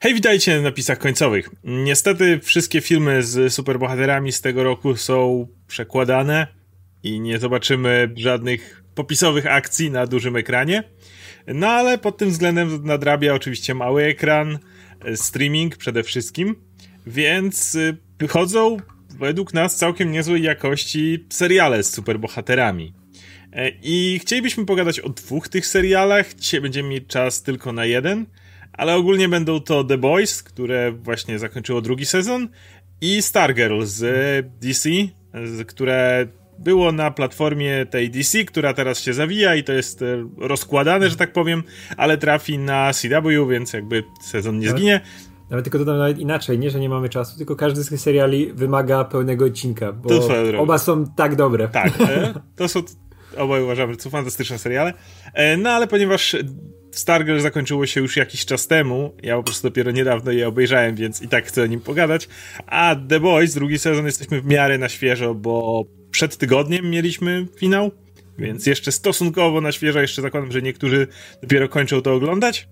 Hej, witajcie na napisach końcowych. Niestety wszystkie filmy z superbohaterami z tego roku są przekładane i nie zobaczymy żadnych popisowych akcji na dużym ekranie. No ale pod tym względem nadrabia oczywiście mały ekran, streaming przede wszystkim, więc wychodzą według nas całkiem niezłej jakości seriale z superbohaterami. I chcielibyśmy pogadać o dwóch tych serialach. Dzisiaj będziemy mieć czas tylko na jeden, ale ogólnie będą to The Boys, które właśnie zakończyło drugi sezon, i Stargirl z DC, które było na platformie tej DC, która teraz się zawija i to jest rozkładane, że tak powiem, ale trafi na CW, więc jakby sezon nie zginie. Nawet tylko dodam nawet inaczej, nie, że nie mamy czasu, tylko każdy z tych seriali wymaga pełnego odcinka, bo oba są tak dobre. Tak, to są obaj uważamy, to fantastyczne seriale. No ale ponieważ Stargirl zakończyło się już jakiś czas temu, ja po prostu dopiero niedawno je obejrzałem, więc i tak chcę o nim pogadać. A The Boys, drugi sezon, jesteśmy w miarę na świeżo, bo przed tygodniem mieliśmy finał, więc jeszcze stosunkowo na świeżo, jeszcze zakładam, że niektórzy dopiero kończą to oglądać.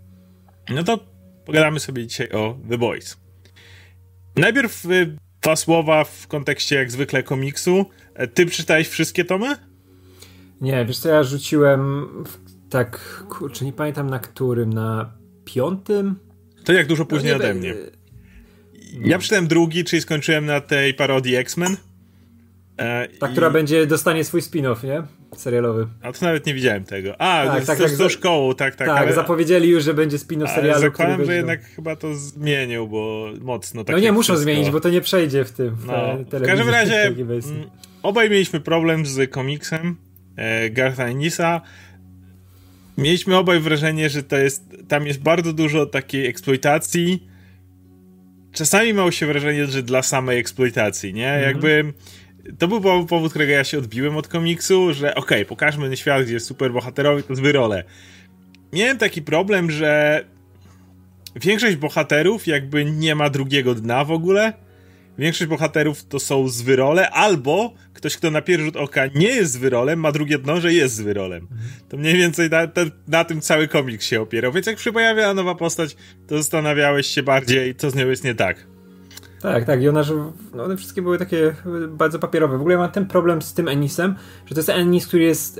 No to pogadamy sobie dzisiaj o The Boys. Najpierw y, dwa słowa w kontekście jak zwykle komiksu. E, ty przeczytałeś wszystkie tomy? Nie, wiesz co, ja rzuciłem tak, kurczę, nie pamiętam na którym, na piątym? To jak dużo później no, ode mnie. Ja przeczytałem drugi, czyli skończyłem na tej parodii X-Men. E, Ta, i... która będzie, dostanie swój spin-off, nie? Serialowy. A to nawet nie widziałem tego. A, tak, z, tak, tak, z tą szkołą, tak, tak. Tak, ale... zapowiedzieli już, że będzie spin-off serialu. Zakładam, że jednak chyba to zmienił, bo mocno tak. No nie muszą wszystko. zmienić, bo to nie przejdzie w tym. W no, w każdym razie m, obaj mieliśmy problem z komiksem Gartha Enisa. Mieliśmy obaj wrażenie, że to jest, tam jest bardzo dużo takiej eksploitacji. Czasami mało się wrażenie, że dla samej eksploitacji, nie? Mhm. Jakby to był powód, którego ja się odbiłem od komiksu, że okej, okay, pokażmy świat, gdzie jest super bohaterowie, to zły role. Miałem taki problem, że większość bohaterów jakby nie ma drugiego dna w ogóle. Większość bohaterów to są zwyrole, albo ktoś, kto na pierwszy rzut oka nie jest zwyrolem, ma drugie dno, że jest zwyrolem. Mhm. To mniej więcej na, na, na, tym cały komiks się opierał. Więc jak się pojawiała nowa postać, to zastanawiałeś się bardziej, co z nią jest nie tak. Tak, tak. I ona, że no one wszystkie były takie bardzo papierowe. W ogóle ja mam ten problem z tym Ennisem, że to jest Ennis, który jest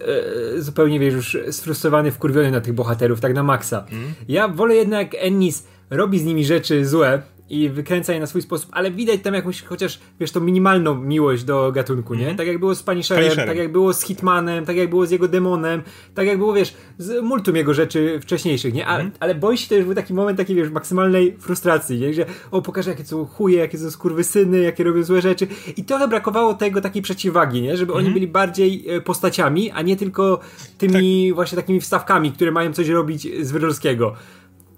e, zupełnie, wiesz, już sfrustrowany, wkurwiony na tych bohaterów, tak na maksa. Mm. Ja wolę jednak Ennis robi z nimi rzeczy złe, i wykręca je na swój sposób, ale widać tam jakąś chociaż, wiesz, tą minimalną miłość do gatunku, nie? Mm. Tak jak było z Punisherem, tak jak było z Hitmanem, tak jak było z jego demonem, tak jak było, wiesz, z multum jego rzeczy wcześniejszych, nie? A, mm. Ale boi się to już był taki moment takiej, wiesz, maksymalnej frustracji, nie? Że o, pokażę jakie są chuje, jakie są skurwysyny, jakie robią złe rzeczy i trochę brakowało tego takiej przeciwwagi, nie? Żeby mm. oni byli bardziej e, postaciami, a nie tylko tymi tak. właśnie takimi wstawkami, które mają coś robić z Wyrolskiego.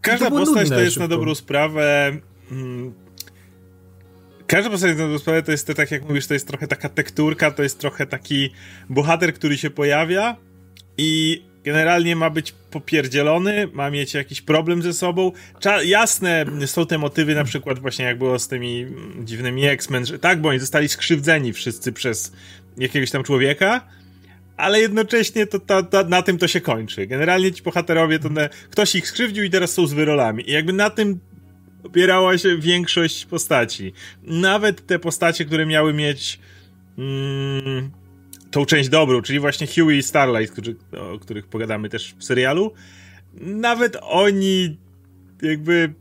Każda postać to jest szybko. na dobrą sprawę Mm, każda postać na sprawę to jest, to, tak jak mówisz, to jest trochę taka tekturka, to jest trochę taki bohater, który się pojawia i generalnie ma być popierdzielony, ma mieć jakiś problem ze sobą. Cza jasne są te motywy, na przykład właśnie jak było z tymi dziwnymi X-Men, że tak, bo oni zostali skrzywdzeni wszyscy przez jakiegoś tam człowieka, ale jednocześnie to, to, to, na tym to się kończy. Generalnie ci bohaterowie, to ne, ktoś ich skrzywdził i teraz są z wyrolami. I jakby na tym opierała się większość postaci. Nawet te postacie, które miały mieć mm, tą część dobrą, czyli właśnie Huey i Starlight, którzy, o których pogadamy też w serialu, nawet oni jakby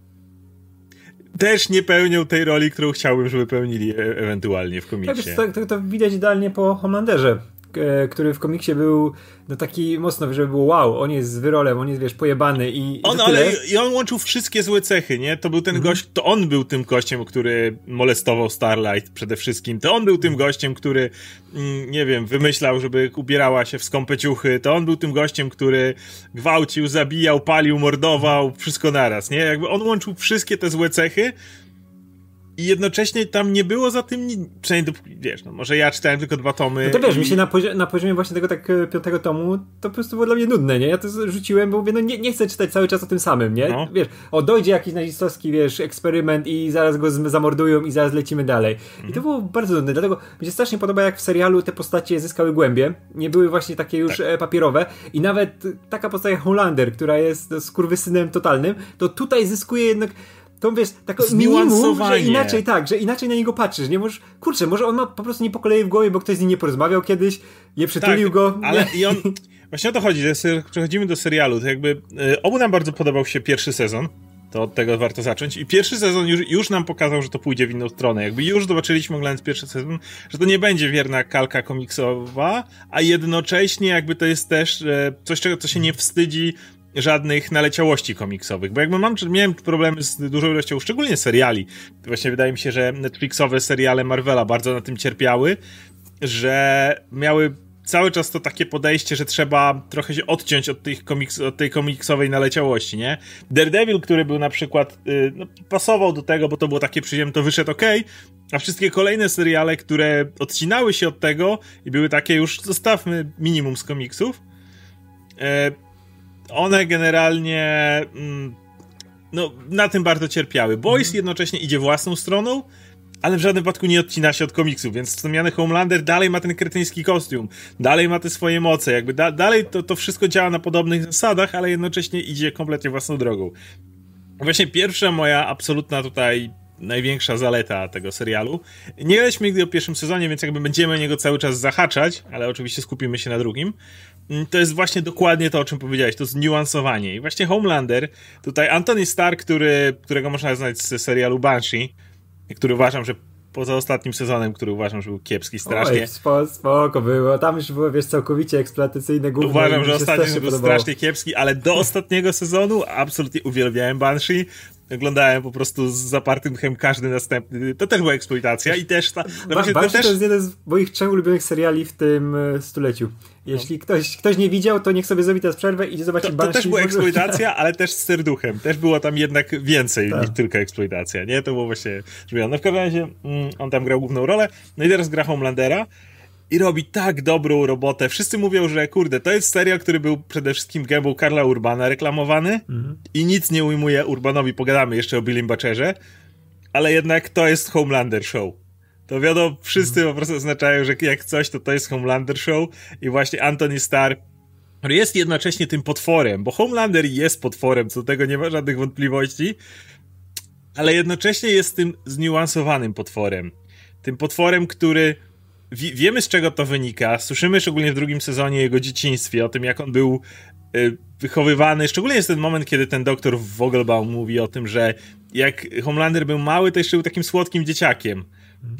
też nie pełnią tej roli, którą chciałbym, żeby pełnili e ewentualnie w komiksie. Tak, to, to widać idealnie po Homelanderze. E, który w komiksie był no taki mocno, żeby było wow, on jest z wyrolem, on jest, wiesz, pojebany i On, ale i on łączył wszystkie złe cechy, nie? To był ten mhm. gość, to on był tym gościem, który molestował Starlight przede wszystkim, to on był tym gościem, który mm, nie wiem, wymyślał, żeby ubierała się w skąpe ciuchy, to on był tym gościem, który gwałcił, zabijał, palił, mordował, wszystko naraz, nie? Jakby on łączył wszystkie te złe cechy, i jednocześnie tam nie było za tym, przynajmniej dopóki, wiesz, no może ja czytałem tylko dwa tomy. No to wiesz, i... mi się na, pozi na poziomie właśnie tego tak e, piątego tomu, to po prostu było dla mnie nudne, nie? Ja to rzuciłem, bo mówię, no nie, nie chcę czytać cały czas o tym samym, nie? No. Wiesz, o dojdzie jakiś nazistowski, wiesz, eksperyment i zaraz go zamordują i zaraz lecimy dalej. Mhm. I to było bardzo nudne, dlatego mi się strasznie podoba, jak w serialu te postacie zyskały głębie, nie były właśnie takie już tak. E, papierowe i nawet taka postać jak Hollander, która jest skurwysynem totalnym, to tutaj zyskuje jednak tą wiesz, taką minimum, że inaczej, tak, że inaczej na niego patrzysz, nie możesz, kurczę, może on ma po prostu nie po kolei w głowie, bo ktoś z nim nie porozmawiał kiedyś, nie przytulił tak, go. ale i on, właśnie o to chodzi, że przechodzimy do serialu, to jakby, y, obu nam bardzo podobał się pierwszy sezon, to od tego warto zacząć. I pierwszy sezon już, już nam pokazał, że to pójdzie w inną stronę. Jakby już zobaczyliśmy, oglądając pierwszy sezon, że to nie będzie wierna kalka komiksowa, a jednocześnie jakby to jest też e, coś, czego co się nie wstydzi żadnych naleciałości komiksowych, bo jakby mam, miałem problemy z dużą ilością, szczególnie seriali. Właśnie wydaje mi się, że Netflixowe seriale Marvela bardzo na tym cierpiały, że miały cały czas to takie podejście, że trzeba trochę się odciąć od, tych komiks, od tej komiksowej naleciałości, nie? Daredevil, który był na przykład, yy, no, pasował do tego, bo to było takie przyziemne, to wyszedł ok, a wszystkie kolejne seriale, które odcinały się od tego i były takie już, zostawmy minimum z komiksów, yy, one generalnie... Yy, no, na tym bardzo cierpiały. Boys mhm. jednocześnie idzie własną stroną, ale w żadnym wypadku nie odcina się od komiksu, więc wspomniany Homelander dalej ma ten kretyński kostium, dalej ma te swoje moce, jakby da dalej to, to wszystko działa na podobnych zasadach, ale jednocześnie idzie kompletnie własną drogą. Właśnie pierwsza moja absolutna tutaj największa zaleta tego serialu. Nie graliśmy nigdy o pierwszym sezonie, więc jakby będziemy niego cały czas zahaczać, ale oczywiście skupimy się na drugim. Mm, to jest właśnie dokładnie to, o czym powiedziałeś, to zniuansowanie. I właśnie Homelander, tutaj Anthony Stark, który, którego można znać z serialu Banshee, który uważam, że poza ostatnim sezonem, który uważam, że był kiepski strasznie. Oj, spoko, spoko było. Tam już było, wiesz, całkowicie eksploatacyjne główne. Uważam, że ostatni był podobało. strasznie kiepski, ale do ostatniego sezonu absolutnie uwielbiałem Banshee oglądałem po prostu z zapartym chem każdy następny. To też była eksploitacja i też ta. No ba to, też... to jest jeden z moich trzech ulubionych seriali w tym e, stuleciu. Jeśli ktoś, ktoś nie widział, to niech sobie zrobi teraz przerwę i idzie zobaczyć To, to też była eksploitacja, ale też z serduchem. Też było tam jednak więcej tak. niż tylko eksploitacja, nie? To było właśnie. No w każdym razie mm, on tam grał główną rolę. No i teraz gra Homelandera i robi tak dobrą robotę. Wszyscy mówią, że kurde, to jest serial, który był przede wszystkim gębą Karla Urbana reklamowany mhm. i nic nie ujmuje Urbanowi. Pogadamy jeszcze o Billym Butcherze, ale jednak to jest Homelander Show. To wiadomo, wszyscy po prostu oznaczają, że jak coś, to to jest Homelander Show i właśnie Anthony Starr jest jednocześnie tym potworem, bo Homelander jest potworem, co do tego nie ma żadnych wątpliwości, ale jednocześnie jest tym zniuansowanym potworem. Tym potworem, który wiemy z czego to wynika. Słyszymy szczególnie w drugim sezonie jego dzieciństwie, o tym jak on był y, wychowywany. Szczególnie jest ten moment, kiedy ten doktor Vogelbaum mówi o tym, że jak Homelander był mały, to jeszcze był takim słodkim dzieciakiem.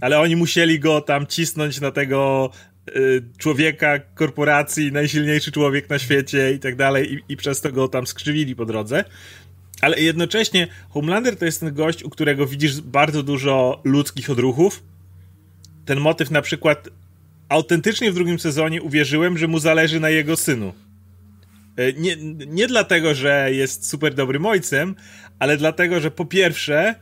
Ale oni musieli go tam cisnąć na tego y, człowieka korporacji, najsilniejszy człowiek na świecie i tak dalej, i, i przez to go tam skrzywili po drodze. Ale jednocześnie Homelander to jest ten gość, u którego widzisz bardzo dużo ludzkich odruchów, ten motyw na przykład autentycznie w drugim sezonie uwierzyłem, że mu zależy na jego synu. E, nie, nie dlatego, że jest super dobrym ojcem, ale dlatego, że po pierwsze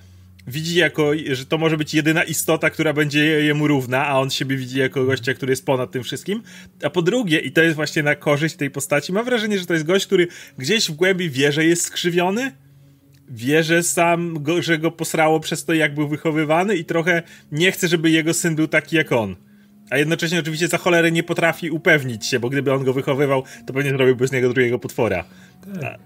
widzi jako, że to może być jedyna istota, która będzie jemu równa, a on siebie widzi jako gościa, który jest ponad tym wszystkim. A po drugie, i to jest właśnie na korzyść tej postaci, mam wrażenie, że to jest gość, który gdzieś w głębi wie, że jest skrzywiony, wie, że sam, go, że go posrało przez to, jak był wychowywany i trochę nie chce, żeby jego syn był taki jak on. A jednocześnie oczywiście za cholerę nie potrafi upewnić się, bo gdyby on go wychowywał, to pewnie zrobiłby z niego drugiego potwora. Tak.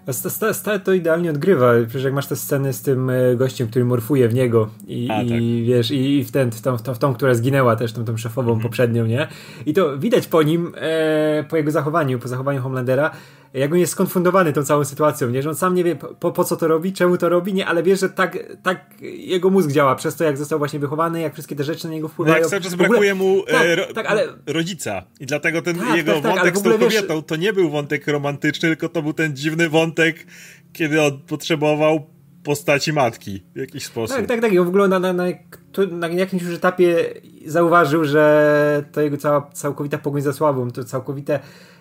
A to idealnie odgrywa. Przecież jak masz te sceny z tym e, gościem, który morfuje w niego i, A, tak. i wiesz, i w, ten, w, tą, w, tą, w tą, która zginęła też, tą, tą szefową mhm. poprzednią, nie? I to widać po nim, e, po jego zachowaniu, po zachowaniu Homelandera, jak on jest skonfundowany tą całą sytuacją, nie? Że on sam nie wie po, po co to robi, czemu to robi, nie? Ale wie, że tak, tak jego mózg działa przez to, jak został właśnie wychowany, jak wszystkie te rzeczy na niego wpływają. No jak cały czas brakuje mu tak, e, ro, tak, ale... rodzica. I dlatego ten tak, jego tak, tak wątek z tą kobietą wiesz... to nie był wątek romantyczny, tylko to był ten dziwny wątek, kiedy on potrzebował postaci matki w jakiś sposób. Tak, tak, tak. I on w ogóle na, na, na, na jakimś już etapie zauważył, że to jego cała, całkowita pogoń za słabą, to całkowite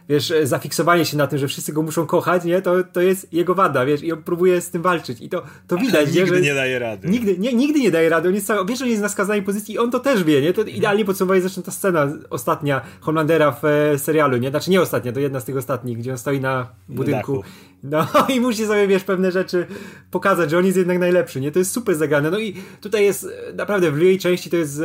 wiesz, zafiksowanie się na tym, że wszyscy go muszą kochać, nie, to, to jest jego wada, wiesz, i on próbuje z tym walczyć. I to, to widać, nie, że... nie daje rady. Nigdy nie, nigdy nie daje rady, on jest cały, wiesz, on jest na skazanej pozycji i on to też wie, nie, to idealnie podsumowanie zresztą ta scena ostatnia Homelandera w e, serialu, nie, znaczy nie ostatnia, to jedna z tych ostatnich, gdzie on stoi na budynku no i musi sobie, wiesz, pewne rzeczy pokazać, że on jest jednak najlepszy, nie? To jest super zagrane. No i tutaj jest e, naprawdę w jej części to jest e,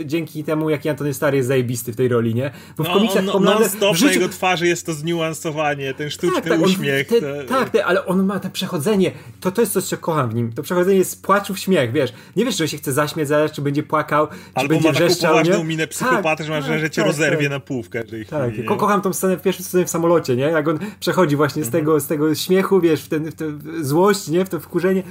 e, dzięki temu, jaki Antony Starr jest zajebisty w tej roli, nie? Bo w no, komiksach on, Homelander w życiu na jego twarzy jest to zniuansowanie, ten sztuczny tak, tak, uśmiech. On, te, Tak, te, ale on ma to przechodzenie. To, to jest coś, co kocham w nim. To przechodzenie jest płaczu w śmiech, wiesz. Nie wiesz, czy się chce zaśmiać zaraz, czy będzie płakał, czy Albo będzie ma taką wrzeszczał, poważną minę psychopaty, tak, że masz, tak, że cię tak, rozerwie tak. na pół w każdej tak. chwili. Tak, kocham tą scenę w pierwszej scenie w samolocie, nie? Jak on przechodzi właśnie z, mhm. Tego, z tego śmiechu, wiesz, w, ten, w tę złość, nie? W to wkurzenie.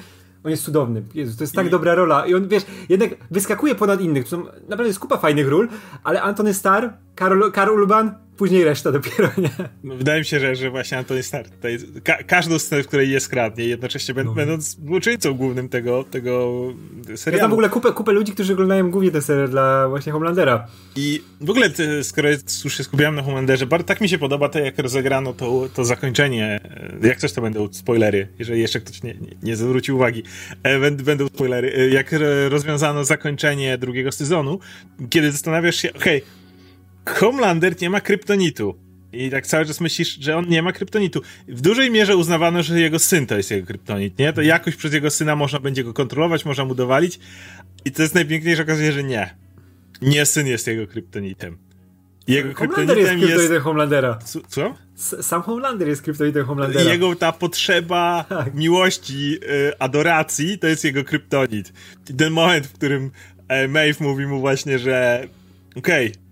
On jest cudowny. Jezu, to jest tak I... dobra rola. I on, wiesz, jednak wyskakuje ponad innych. To są naprawdę jest kupa fajnych ról, ale Antony Starr, Karol, Karol Urban, później reszta dopiero, nie? Wydaje mi się, że, że właśnie Antony Starr tutaj ka każdą scenę, w której jest kradnie, jednocześnie no. będąc złoczyńcą głównym tego, tego serialu. Ja znam w ogóle kupę, kupę ludzi, którzy oglądają głównie ten serial dla właśnie Homelandera. I w ogóle, skoro już się skupiałem na Homelanderze, bardzo tak mi się podoba to, jak rozegrano to, to zakończenie. Jak coś to będą spoilery, jeżeli jeszcze ktoś nie, nie, nie zwrócił uwagi. E, będą spoilery. E, jak rozwiązano zakończenie drugiego sezonu, kiedy zastanawiasz się, okej, okay, Homelander nie ma kryptonitu. I tak cały czas myślisz, że on nie ma kryptonitu. W dużej mierze uznawano, że jego syn to jest jego kryptonit, nie? To jakoś przez jego syna można będzie go kontrolować, można mu dowalić. I to jest najpiękniejsze, okazuje, że nie. Nie syn jest jego kryptonitem. Jego Homelander jest kryptonitem jest... Homelandera. Co? Sam Homelander jest kryptonitem Homelandera. Jego ta potrzeba tak. miłości, y, adoracji, to jest jego kryptonit. I ten moment, w którym e, Maeve mówi mu właśnie, że okej, okay,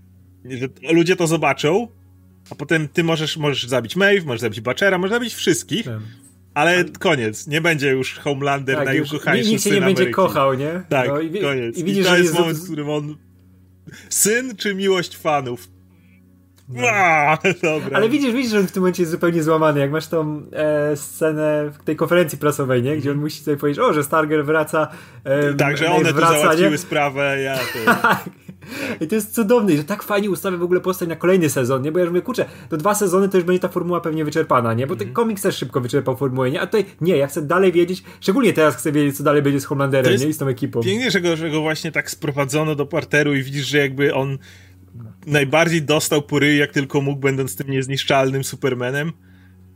ludzie to zobaczą, a potem ty możesz, możesz zabić Maeve, możesz zabić Butchera, możesz zabić wszystkich. Tak. Ale koniec, nie będzie już Homelander tak, najukochańszy Nikt się nie będzie kochał, nie? Tak, no, i, koniec. I, widzisz, I to jest, jest moment, w którym on... Syn czy miłość fanów? No. Dobra. Ale widzisz, widzisz, że on w tym momencie jest zupełnie złamany. Jak masz tą e, scenę w tej konferencji prasowej, nie? gdzie on musi sobie powiedzieć, o, że Starger wraca. E, tak, że one wraca, tu załatwiły nie? sprawę, ja to... I to jest cudowne, że tak fajnie ustawia w ogóle postać na kolejny sezon, nie? Bo ja już mówię, kurczę, do dwa sezony to już będzie ta formuła pewnie wyczerpana, nie? Bo ten mhm. komiks też szybko wyczerpał formułę, nie? A tutaj nie, ja chcę dalej wiedzieć, szczególnie teraz chcę wiedzieć, co dalej będzie z Homelanderem, nie? I z tą ekipą. Pięknie, że go, że go właśnie tak sprowadzono do parteru i widzisz, że jakby on najbardziej dostał pory, jak tylko mógł, będąc tym niezniszczalnym Supermanem,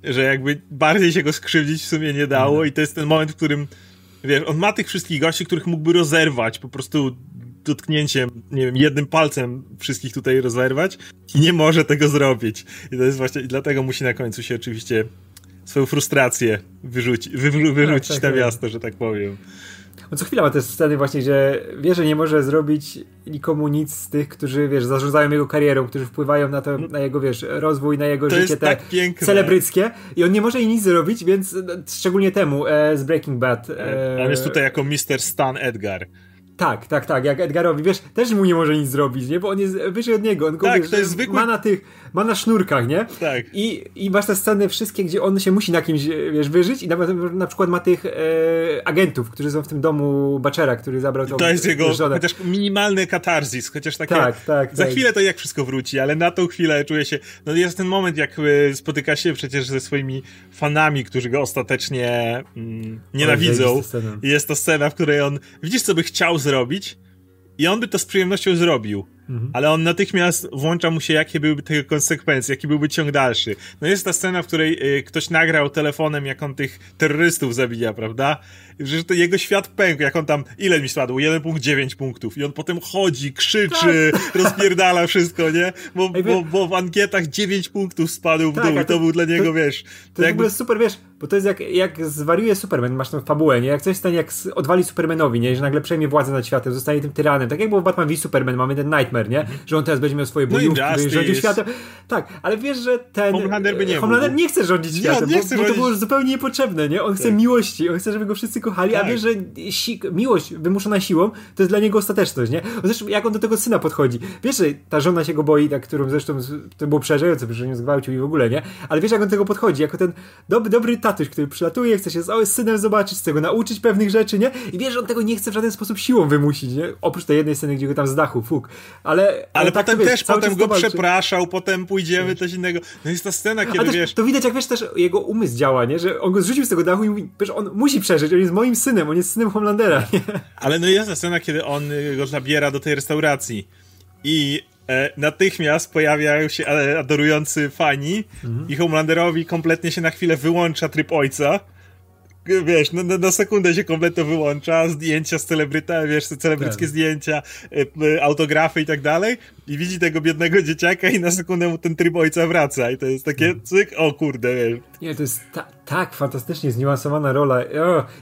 że jakby bardziej się go skrzywdzić w sumie nie dało mhm. i to jest ten moment, w którym wiesz, on ma tych wszystkich gości, których mógłby rozerwać po prostu dotknięciem, nie wiem, jednym palcem wszystkich tutaj rozerwać i nie może tego zrobić. I to jest właśnie, i dlatego musi na końcu się oczywiście swoją frustrację wyrzuci, wy, wyrzucić tak, tak, na miasto, że tak powiem. No co chwila ma te sceny właśnie, że wie, że nie może zrobić nikomu nic z tych, którzy, wiesz, zarządzają jego karierą, którzy wpływają na to, na jego, wiesz, rozwój, na jego to życie te tak celebryckie i on nie może jej nic zrobić, więc no, szczególnie temu e, z Breaking Bad. E, on jest tutaj jako Mr. Stan Edgar. Tak, tak, tak, jak Edgarowi, wiesz, też mu nie może nic zrobić, nie? Bo on jest wyżej od niego, on go, tak, wiesz, to jest zwykły... ma na tych, ma na sznurkach, nie? Tak. I, i masz te sceny wszystkie, gdzie on się musi na kimś, wiesz, wyżyć i na, na przykład ma tych e, agentów, którzy są w tym domu Baczera, który zabrał tą To jest jego żonę. chociaż minimalny katarzis, chociaż takie... Tak, tak. Za tak. chwilę to jak wszystko wróci, ale na tą chwilę czuje się... No jest ten moment, jak e, spotyka się przecież ze swoimi fanami, którzy go ostatecznie mm, nienawidzą. Jest to scena, w której on... Widzisz, co by chciał zrobić? I on by to z przyjemnością zrobił. Mhm. Ale on natychmiast włącza mu się, jakie byłyby tego konsekwencje, jaki byłby ciąg dalszy. No jest ta scena, w której y, ktoś nagrał telefonem, jak on tych terrorystów zabija, prawda? że to jego świat pękł, jak on tam, ile mi spadło? 1,9 punktów. I on potem chodzi, krzyczy, tak. rozpierdala wszystko, nie? Bo, bo, bo, w ankietach 9 punktów spadł w tak, dół i to, to, był dla niego, to, wiesz... To, jakby... jest super, wiesz, bo to jest jak, jak zwariuje Superman, masz tą fabułę, nie? Jak coś stanie, jak odwali Supermanowi, nie? Że nagle przejmie władzę nad światem, zostanie tym tyranem. Tak jak było w Batman v Superman, mamy ten Nightmare, nie? Że on teraz będzie miał swoje bojówki, no rządził światem. Tak, ale wiesz, że ten... Homelander by nie Homelander nie chce rządzić światem, nie, nie chce bo, bo, to było zupełnie niepotrzebne, nie? On chce tak. miłości, on chce, żeby go wszyscy kochali, tak. a wiesz, że si miłość wymuszona siłą to jest dla niego ostateczność, nie? Zresztą jak on do tego syna podchodzi. Wiesz, że ta żona się go boi, tak, którą zresztą to było przerażające, że nie zgwałcił i w ogóle, nie? Ale wiesz, jak on do tego podchodzi, jako ten dobry, dobry tatuś, który przylatuje, chce się z synem zobaczyć, chce go nauczyć pewnych rzeczy, nie? I wiesz, że on tego nie chce w żaden sposób siłą wymusić, nie? Oprócz tej jednej sceny, gdzie go tam z dachu, fuk. Ale, ale, ale tak potem wiesz, też potem go przepraszał, potem pójdziemy, coś innego. No jest ta scena, kiedy też, wiesz... To widać, jak wiesz, też jego umysł działa, nie? Że on go zrzucił z tego dachu i mówi, wiesz, on musi przeżyć, on jest moim synem, on jest synem Homelandera. Nie? Ale no jest ta scena, kiedy on go zabiera do tej restauracji i natychmiast pojawiają się adorujący fani mhm. i Homelanderowi kompletnie się na chwilę wyłącza tryb ojca wiesz, na, na sekundę się kompletnie wyłącza, zdjęcia z celebryta, wiesz, celebryckie tak. zdjęcia, y, autografy i tak dalej i widzi tego biednego dzieciaka i na sekundę mu ten tryb ojca wraca i to jest takie hmm. cyk, o kurde, wiesz. Nie, to jest ta, tak fantastycznie zniuansowana rola.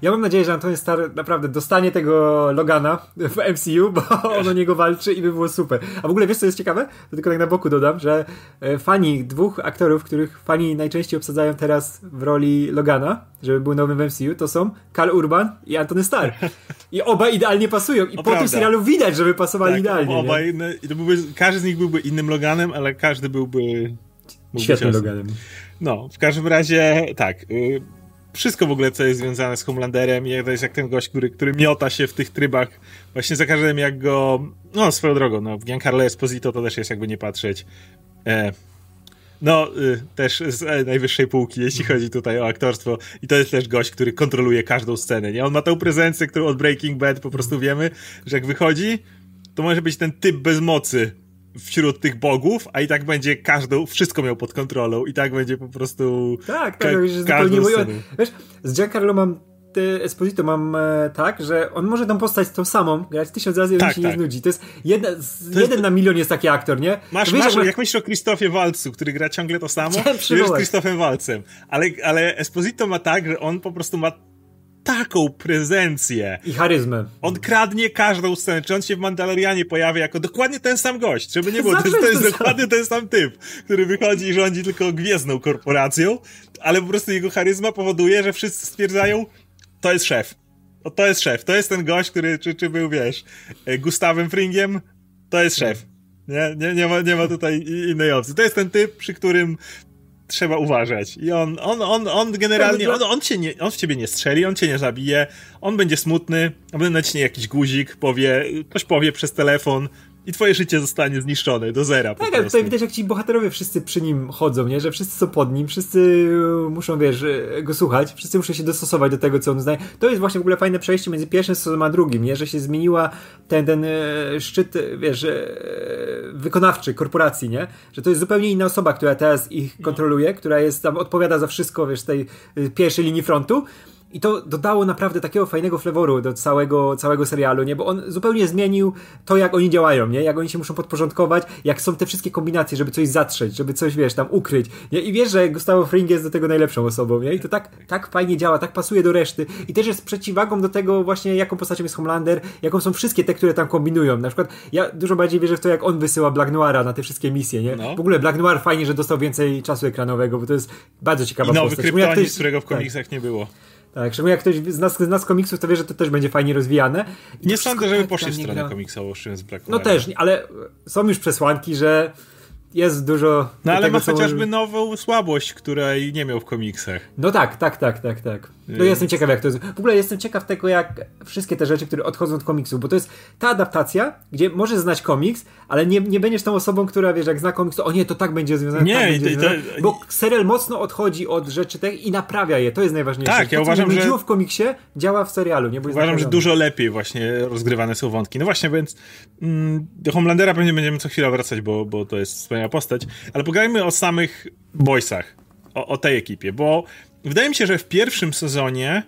Ja mam nadzieję, że Antony Starr naprawdę dostanie tego Logana w MCU, bo on o niego walczy i by było super. A w ogóle wiesz, co jest ciekawe? To tylko tak na boku dodam, że e, fani dwóch aktorów, których fani najczęściej obsadzają teraz w roli Logana, żeby był nowym w MCU, to są Cal Urban i Antony Starr. I oba idealnie pasują. I o, po prawda. tym serialu widać, żeby pasowali tak, idealnie. Oba inne, to byłby, każdy z nich byłby innym Loganem, ale każdy byłby... Świetnym Loganem. No, w każdym razie tak. Y, wszystko w ogóle, co jest związane z Homelanderem, to jest jak ten gość, który, który miota się w tych trybach, właśnie za każdym jak go. No, swoją drogą, no, Giancarlo Esposito to też jest jakby nie patrzeć. E, no, y, też z e, najwyższej półki, jeśli mhm. chodzi tutaj o aktorstwo. I to jest też gość, który kontroluje każdą scenę, nie? On ma tą prezencję, którą od Breaking Bad po prostu wiemy, że jak wychodzi, to może być ten typ bez mocy wśród tych bogów, a i tak będzie każdą, wszystko miał pod kontrolą i tak będzie po prostu tak, tak, ka- zupełnie mój... Wiesz, z Giancarlo mam Esposito mam e, tak, że on może tą postać tą samą grać tysiąc razy i tak, on się tak. nie znudzi. To jest, jedna, to jeden na milion jest taki aktor, nie? Masz, wiesz, masz jak, jak myślisz o Krzysztofie Walcu, który gra ciągle to samo, wiesz z Krzysztofem Walcem. Ale, ale Esposito ma tak, że on po prostu ma taką prezencję. I charyzmę. On kradnie każdą scenę. Czy on się w Mandalorianie pojawia jako dokładnie ten sam gość? Żeby nie było, to, to jest dokładnie ten sam typ, który wychodzi i rządzi tylko gwiezdną korporacją, ale po prostu jego charyzma powoduje, że wszyscy stwierdzają, to jest szef. O, to jest szef. To jest ten gość, który, czy, czy był, wiesz, e, Gustawem Fringiem, to jest szef. Nie, nie, nie, ma, nie ma tutaj innej opcji. To jest ten typ, przy którym trzeba uważać. I on, on, on, on generalnie, on, on, cię nie, on w ciebie nie strzeli, on cię nie zabije, on będzie smutny, on będzie naciśnie jakiś guzik, powie, ktoś powie przez telefon, i twoje życie zostanie zniszczone do zera. Tak, ale tutaj widać, jak ci bohaterowie wszyscy przy nim chodzą, nie? Że wszyscy są pod nim, wszyscy muszą, wiesz, go słuchać, wszyscy muszą się dostosować do tego, co on zdaje. To jest właśnie w ogóle fajne przejście między pierwszym sezonem a drugim, nie? Że się zmieniła ten, ten e, szczyt, wiesz, e, wykonawczy korporacji, nie? Że to jest zupełnie inna osoba, która teraz ich no. kontroluje, która jest tam, odpowiada za wszystko, wiesz, tej e, pierwszej linii frontu i to dodało naprawdę takiego fajnego fleworu do całego, całego serialu, nie? Bo on zupełnie zmienił to, jak oni działają, nie? Jak oni się muszą podporządkować, jak są te wszystkie kombinacje, żeby coś zatrzeć, żeby coś, wiesz, tam ukryć. Nie? I wiesz, że Gustavo Fring jest do tego najlepszą osobą, nie? I to tak, tak fajnie działa, tak pasuje do reszty. I też jest przeciwwagą do tego właśnie, jaką postacią jest Homelander, jaką są wszystkie te, które tam kombinują. Na przykład ja dużo bardziej wierzę w to, jak on wysyła Black Noira na te wszystkie misje, nie? No. W ogóle Black Noir fajnie, że dostał więcej czasu ekranowego, bo to jest bardzo ciekawa I nowy postać. Kryptonit, którego w komiksach tak. nie było. Tak, szczególnie jak ktoś z nas, z nas komiksów, to wie, że to też będzie fajnie rozwijane. I nie sądzę, żeby poszli w stronę gra... komiksową, z Black No też, ale są już przesłanki, że jest dużo. No ale ma chociażby nową słabość, której nie miał w komiksach. No tak, tak, tak, tak, tak. No jestem ciekaw, jak to jest. W ogóle jestem ciekaw tego, jak wszystkie te rzeczy, które odchodzą od komiksów, bo to jest ta adaptacja, gdzie możesz znać komiks, ale nie, nie będziesz tą osobą, która wiesz, jak zna komiks, to o nie, to tak będzie związane. Nie, tak będzie związane, to, bo serial mocno odchodzi od rzeczy tych i naprawia je. To jest najważniejsze. Tak, ja to, uważam, że. w komiksie, działa w serialu. Nie? uważam, że dużo lepiej właśnie rozgrywane są wątki. No właśnie, więc mm, do Homelandera pewnie będziemy co chwilę wracać, bo, bo to jest wspaniała postać. Ale pogadajmy o samych boysach. O, o tej ekipie, bo Wydaje mi się, że w pierwszym sezonie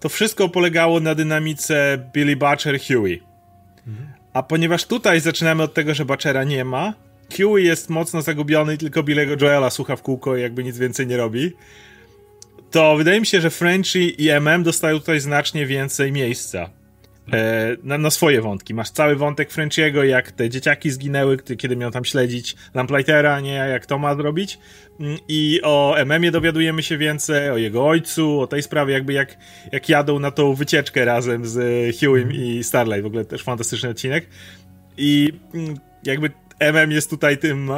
to wszystko polegało na dynamice Billy Butcher Huey. A ponieważ tutaj zaczynamy od tego, że Butchera nie ma, Huey jest mocno zagubiony tylko Billy'ego Joela słucha w kółko i jakby nic więcej nie robi, to wydaje mi się, że Frenchie i MM dostają tutaj znacznie więcej miejsca. E, na, na, swoje wątki. Masz cały wątek Frenchiego, jak te dzieciaki zginęły, kiedy miał tam śledzić Lamplightera, nie jak to ma zrobić. Mm, I o MM-ie dowiadujemy się więcej, o jego ojcu, o tej sprawie, jakby jak, jak jadą na tą wycieczkę razem z Hughiem i Starlight. W ogóle też fantastyczny odcinek. I mm, jakby MM jest tutaj tym.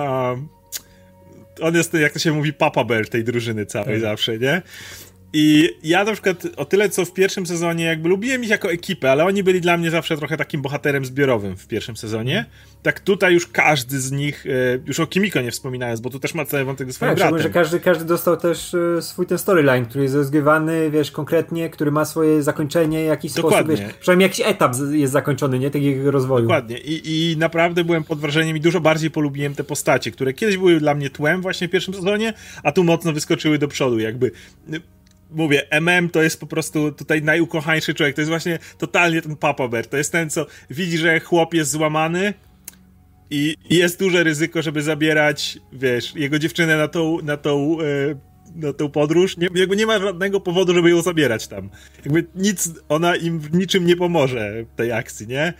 on jest, jak to się mówi, papa bear tej drużyny całej tak. zawsze, nie? I ja na przykład o tyle, co w pierwszym sezonie jakby lubiłem ich jako ekipę, ale oni byli dla mnie zawsze trochę takim bohaterem zbiorowym w pierwszym sezonie. Tak tutaj już każdy z nich, e, już o Kimiko nie wspominając, bo tu też ma cały wątek ze swoim tak, bratem. że każdy, każdy dostał też e, swój ten storyline, który jest rozgrywany, wiesz, konkretnie, który ma swoje zakończenie, jakiś Dokładnie. sposób, wiesz, przynajmniej jakiś etap jest zakończony, nie? Takiego rozwoju. Dokładnie. I, I naprawdę byłem pod wrażeniem i dużo bardziej polubiłem te postacie, które kiedyś były dla mnie tłem właśnie w pierwszym sezonie, a tu mocno wyskoczyły do przodu, jakby mówię, MM to jest po prostu tutaj najukochańszy człowiek. To jest właśnie totalnie ten Papa Bear. To jest ten, co widzi, że chłop jest złamany i jest duże ryzyko, żeby zabierać, wiesz, jego dziewczynę na tą, na tą, e, na tą podróż. Nie, jakby nie ma żadnego powodu, żeby ją zabierać tam. Jakby nic, ona im w niczym nie pomoże w tej akcji, nie?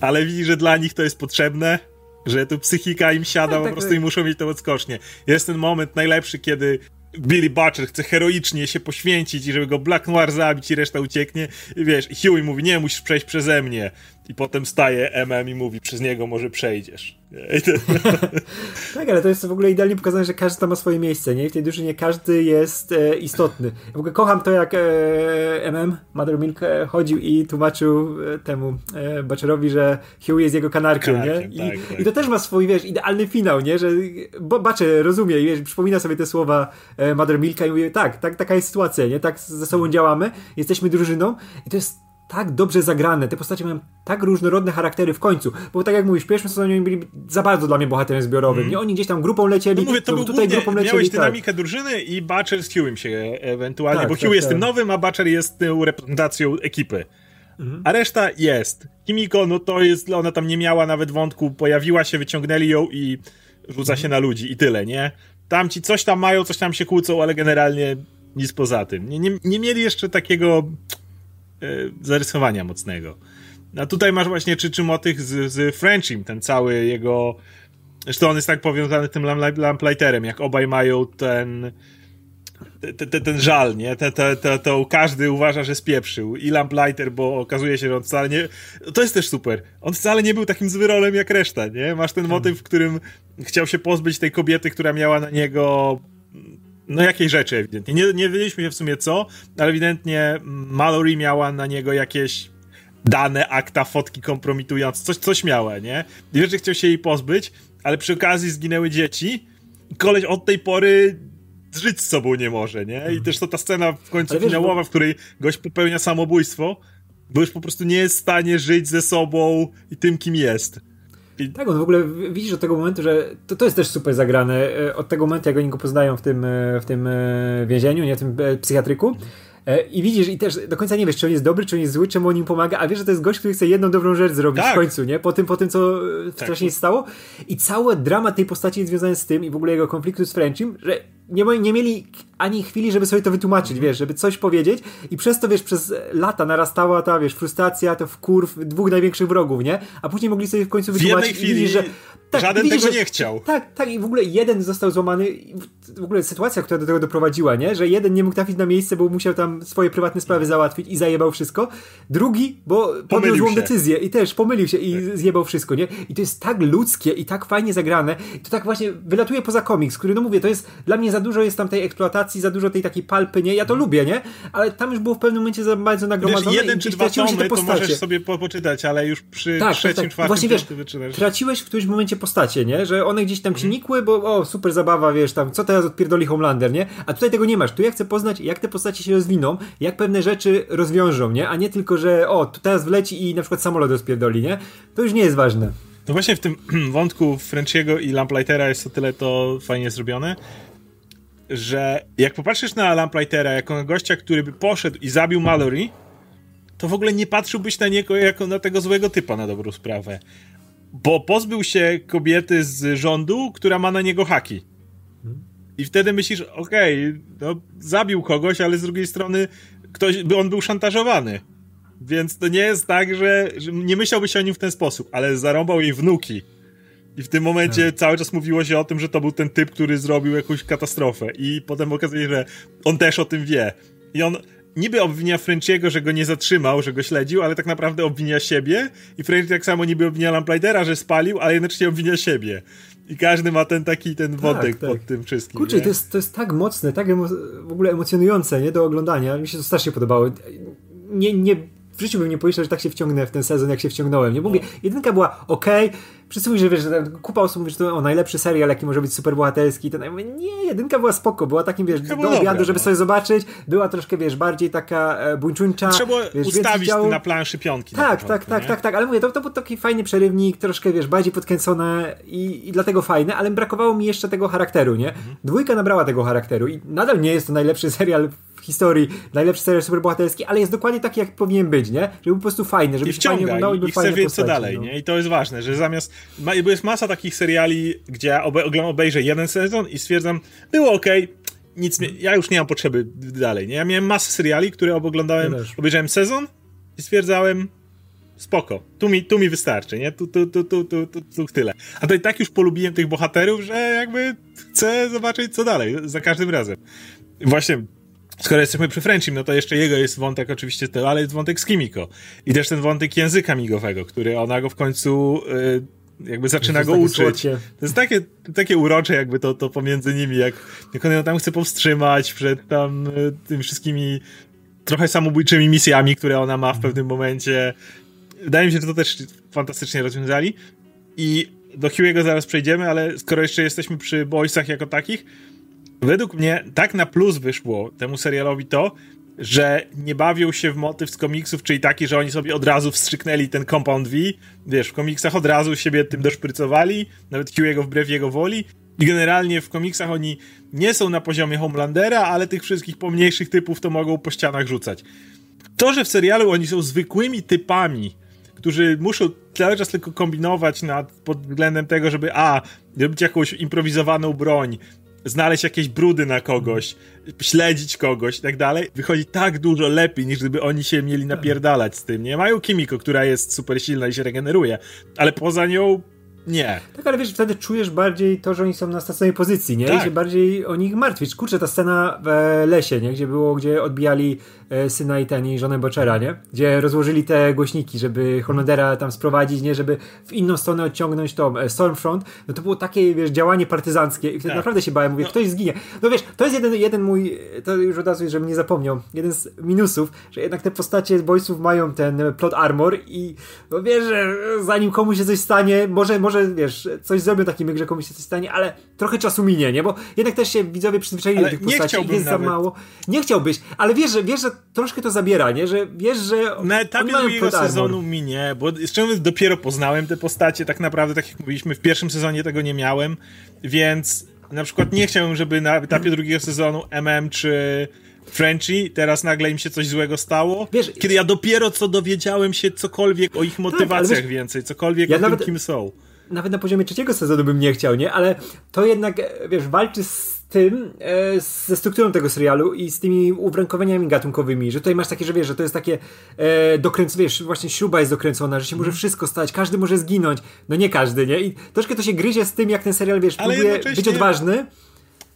Ale widzi, że dla nich to jest potrzebne, że tu psychika im siada, tak, po tak, prostu tak. i muszą mieć to odskocznie. Jest ten moment najlepszy, kiedy Billy Butcher chce heroicznie się poświęcić i żeby go Black Noir zabić i reszta ucieknie. I wiesz, Huey mówi, nie, musisz przejść przeze mnie. I potem staje MM i mówi, przez niego może przejdziesz. tak, ale to jest w ogóle idealnie pokazane, że każdy tam ma swoje miejsce, nie? I w tej drużynie każdy jest e, istotny. Ja w ogóle kocham to, jak e, MM, Mother Milk, e, chodził i tłumaczył e, temu e, Butcherowi, że Huey jest jego kanarkiem, kanarkiem nie? I, tak, tak. I, to też ma swój, wiesz, idealny finał, nie? Że Butcher rozumie i wiesz, przypomina sobie te słowa e, Mother Milka i mówi, tak, tak, taka jest sytuacja, nie? Tak ze sobą działamy, jesteśmy drużyną i to jest tak dobrze zagrane. Te postacie mają tak różnorodne charaktery w końcu. Bo tak jak mówisz, w pierwszym sezonie oni byli za bardzo dla mnie bohaterem zbiorowym. Mm. Nie oni gdzieś tam grupą lecieli, no mówię, to był tutaj głównie, grupą lecieli. Miałeś tak. dynamikę drużyny i Butcher z Hugh'em się ewentualnie, tak, bo tak, Hugh jest tym tak. nowym, a Butcher jest tą reprezentacją ekipy. Mhm. A reszta jest. Kimiko, no to jest, ona tam nie miała nawet wątku, pojawiła się, wyciągnęli ją i rzuca się mhm. na ludzi i tyle, nie? Tam ci coś tam mają, coś tam się kłócą, ale generalnie nic poza tym. Nie, nie, nie mieli jeszcze takiego zarysowania mocnego. A tutaj masz właśnie czy, czy motyw z, z Frenchim, ten cały jego. Zresztą on jest tak powiązany tym lamplighterem, jak obaj mają ten. Ten, ten żal, nie? Te, to każdy uważa, że spieprzył. I Lamplighter, bo okazuje się, że on wcale nie. To jest też super. On wcale nie był takim zwyrolem jak reszta, nie? Masz ten motyw, w którym chciał się pozbyć tej kobiety, która miała na niego no jakiej rzeczy ewidentnie. Nie, nie wiedzieliśmy się w sumie co, ale ewidentnie Mallory miała na niego jakieś dane, akta, fotki kompromitujące, coś, coś miała, nie? I rzeczy chciał się jej pozbyć, ale przy okazji zginęły dzieci i koleś od tej pory żyć z sobą nie może, nie? I mhm. też to ta scena w końcu ale finałowa, wiesz, bo... w której gość popełnia samobójstwo, bo już po prostu nie jest w stanie żyć ze sobą i tym, kim jest. I... Tak, on w ogóle widzisz od tego momentu, że to, to jest też super zagrane. E, od tego momentu, jak oni go poznają w tym, e, w tym e, więzieniu, nie w tym psychiatryku. I widzisz, i też do końca nie wiesz, czy on jest dobry, czy on jest zły, czemu on im pomaga, a wiesz, że to jest gość, który chce jedną dobrą rzecz zrobić tak. w końcu, nie? Po tym, po tym co tak. wcześniej stało. I cały dramat tej postaci jest związany z tym i w ogóle jego konfliktu z Frenchim, że nie, nie mieli ani chwili, żeby sobie to wytłumaczyć, wiesz, żeby coś powiedzieć i przez to, wiesz, przez lata narastała ta, wiesz, frustracja, to wkurw dwóch największych wrogów, nie? A później mogli sobie w końcu wytłumaczyć w chwili widzisz, że tak, żaden widzisz, tego nie chciał. Tak, tak i w ogóle jeden został złamany, w ogóle sytuacja, która do tego doprowadziła, nie? Że jeden nie mógł trafić na miejsce, bo musiał tam swoje prywatne sprawy załatwić i zajebał wszystko. Drugi, bo podjął złą decyzję i też pomylił się i tak. zjebał wszystko, nie? I to jest tak ludzkie i tak fajnie zagrane. To tak właśnie wylatuje poza komiks, który, no mówię, to jest, dla mnie za dużo jest tam tej eksploatacji, za dużo tej takiej palpy, nie? Ja to lubię, nie? Ale tam już było w pewnym momencie za bardzo nagromadzone wiesz, jeden czy dwa tomy to możesz sobie po poczytać, ale już przy tak, trzecim, tak, tak. czwartym Właśnie wiesz, traciłeś w którymś momencie postacie, nie? Że one gdzieś tam ci mhm. nikły, bo o, super zabawa, wiesz, tam, co teraz odpierdoli Homelander, nie? A tutaj tego nie masz. Tu ja chcę poznać, jak te postacie się rozwiną, jak pewne rzeczy rozwiążą, nie? A nie tylko, że o, tu teraz wleci i na przykład samolot rozpierdoli, nie? To już nie jest ważne. No właśnie w tym wątku Frenchiego i Lamplightera jest o tyle to fajnie zrobione, że jak popatrzysz na Lamplightera jako na gościa, który by poszedł i zabił Mallory, to w ogóle nie patrzyłbyś na niego jako na tego złego typa na dobrą sprawę. Bo pozbył się kobiety z rządu, która ma na niego haki. I wtedy myślisz, okej, okay, no zabił kogoś, ale z drugiej strony ktoś, by on był szantażowany. Więc to nie jest tak, że, że nie myślałbyś o nim w ten sposób, ale zarąbał jej wnuki. I w tym momencie hmm. cały czas mówiło się o tym, że to był ten typ, który zrobił jakąś katastrofę. I potem okazuje się, że on też o tym wie. I on niby obwinia Frenchiego, że go nie zatrzymał, że go śledził, ale tak naprawdę obwinia siebie. I French tak samo niby obwinia Lamplightera, że spalił, ale jednocześnie obwinia siebie. I każdy ma ten taki ten tak, wodek tak, tak. pod tym wszystkim. Kurczę, to jest, to jest tak mocne, tak w ogóle emocjonujące, nie? Do oglądania. Mi się to strasznie podobało. Nie, nie w życiu bym nie pomyślał, że tak się wciągnę w ten sezon, jak się wciągnąłem. Nie mówię, jedynka była ok, wszyscy mówią, że wiesz, że kupa osób mówi, że to o, najlepszy serial, jaki może być superbohaterski. Ten, ja mówię, nie, jedynka była spoko, była takim, wiesz, do obiadu, żeby no. sobie zobaczyć, była troszkę, wiesz, bardziej taka e, buńczuńcza. Trzeba wiesz, ustawić działo... na planszy piątki. Tak, tak, tak, tak, tak, tak, ale mówię, to, to był taki fajny przerywnik, troszkę, wiesz, bardziej podkręcone i, i dlatego fajne, ale brakowało mi jeszcze tego charakteru, nie? Mhm. Dwójka nabrała tego charakteru i nadal nie jest to najlepszy serial w historii, najlepszy serial superbohaterski, ale jest dokładnie taki, jak powinien być, nie? Żeby po prostu fajny, żeby I wciąga, fajnie i, i, i chce wiedzieć co dalej, no. nie? I to jest ważne, że zamiast, ma, bo jest masa takich seriali, gdzie ja obejrzę jeden sezon i stwierdzam, było ok, nic, ja już nie mam potrzeby dalej, nie? Ja miałem masę seriali, które oglądałem, obejrzałem sezon i stwierdzałem, spoko, tu mi, tu mi wystarczy, nie? Tu, tu, tu, tu, tu, tu, tu tyle. A to i tak już polubiłem tych bohaterów, że jakby chcę zobaczyć co dalej, za każdym razem. Właśnie, skoro jesteśmy przy Frenchim, no to jeszcze jego jest wątek oczywiście to, ale jest wątek z Kimiko. I też ten wątek języka migowego, który ona go w końcu y, jakby zaczyna go uczyć. To jest takie, takie urocze jakby to, to pomiędzy nimi, jak, jak on ją tam chce powstrzymać przed tam y, tymi wszystkimi trochę samobójczymi misjami, które ona ma w pewnym momencie. Wydaje mi się, że to też fantastycznie rozwiązali. I do Huey'ego zaraz przejdziemy, ale skoro jeszcze jesteśmy przy boysach jako takich, według mnie tak na plus wyszło temu serialowi to, że nie bawią się w motyw z komiksów, czyli taki, że oni sobie od razu wstrzyknęli ten Compound V. Wiesz, w komiksach od razu siebie tym doszprycowali, nawet Huey'ego wbrew jego woli. I generalnie w komiksach oni nie są na poziomie Homelandera, ale tych wszystkich pomniejszych typów to mogą po ścianach rzucać. To, że w serialu oni są zwykłymi typami, którzy muszą cały czas tylko kombinować nad, pod względem tego, żeby a, robić jakąś improwizowaną broń, znaleźć jakieś brudy na kogoś, śledzić kogoś i tak dalej, wychodzi tak dużo lepiej, niż gdyby oni się mieli napierdalać z tym, nie? Mają Kimiko, która jest super silna i się regeneruje, ale poza nią nie. Tak, ale wiesz, wtedy czujesz bardziej to, że oni są na stacjonej pozycji, nie? Tak. I się bardziej o nich martwisz. Kurczę, ta scena w lesie, nie? Gdzie było, gdzie odbijali syna i ten i żonę Boczera, nie? Gdzie rozłożyli te głośniki, żeby Hollandera tam sprowadzić, nie? Żeby w inną stronę odciągnąć tą e, Stormfront. No to było takie, wiesz, działanie partyzanckie i wtedy tak. naprawdę się bałem. Mówię, no. ktoś zginie. No wiesz, to jest jeden, jeden mój, to już od razu, żebym nie zapomniał, jeden z minusów, że jednak te postacie boysów mają ten plot armor i no wiesz, że zanim komuś się coś stanie, może, może wiesz, coś zrobią takim, że komuś się coś stanie, ale trochę czasu minie, nie? Bo jednak też się widzowie przyzwyczaili do tych postaci jest nawet. za mało. Nie chciałbyś, ale wiesz, że, wiesz, że troszkę to zabiera, nie? Że wiesz, że Na etapie drugiego sezonu minie, bo jeszcze dopiero poznałem te postacie, tak naprawdę, tak jak mówiliśmy, w pierwszym sezonie tego nie miałem, więc na przykład nie chciałbym, żeby na etapie drugiego sezonu MM czy Frenchy, teraz nagle im się coś złego stało. Wiesz, kiedy ja dopiero co dowiedziałem się cokolwiek o ich motywacjach tak, wiesz, więcej, cokolwiek ja o nawet, tym, kim są nawet na poziomie trzeciego sezonu bym nie chciał, nie? Ale to jednak, wiesz, walczy z tym, e, ze strukturą tego serialu i z tymi uwarunkowaniami gatunkowymi, że tutaj masz takie, że wiesz, że to jest takie e, dokręc, wiesz, właśnie śruba jest dokręcona, że się może mhm. wszystko stać, każdy może zginąć, no nie każdy, nie? I troszkę to się gryzie z tym, jak ten serial, wiesz, Ale próbuje być odważny,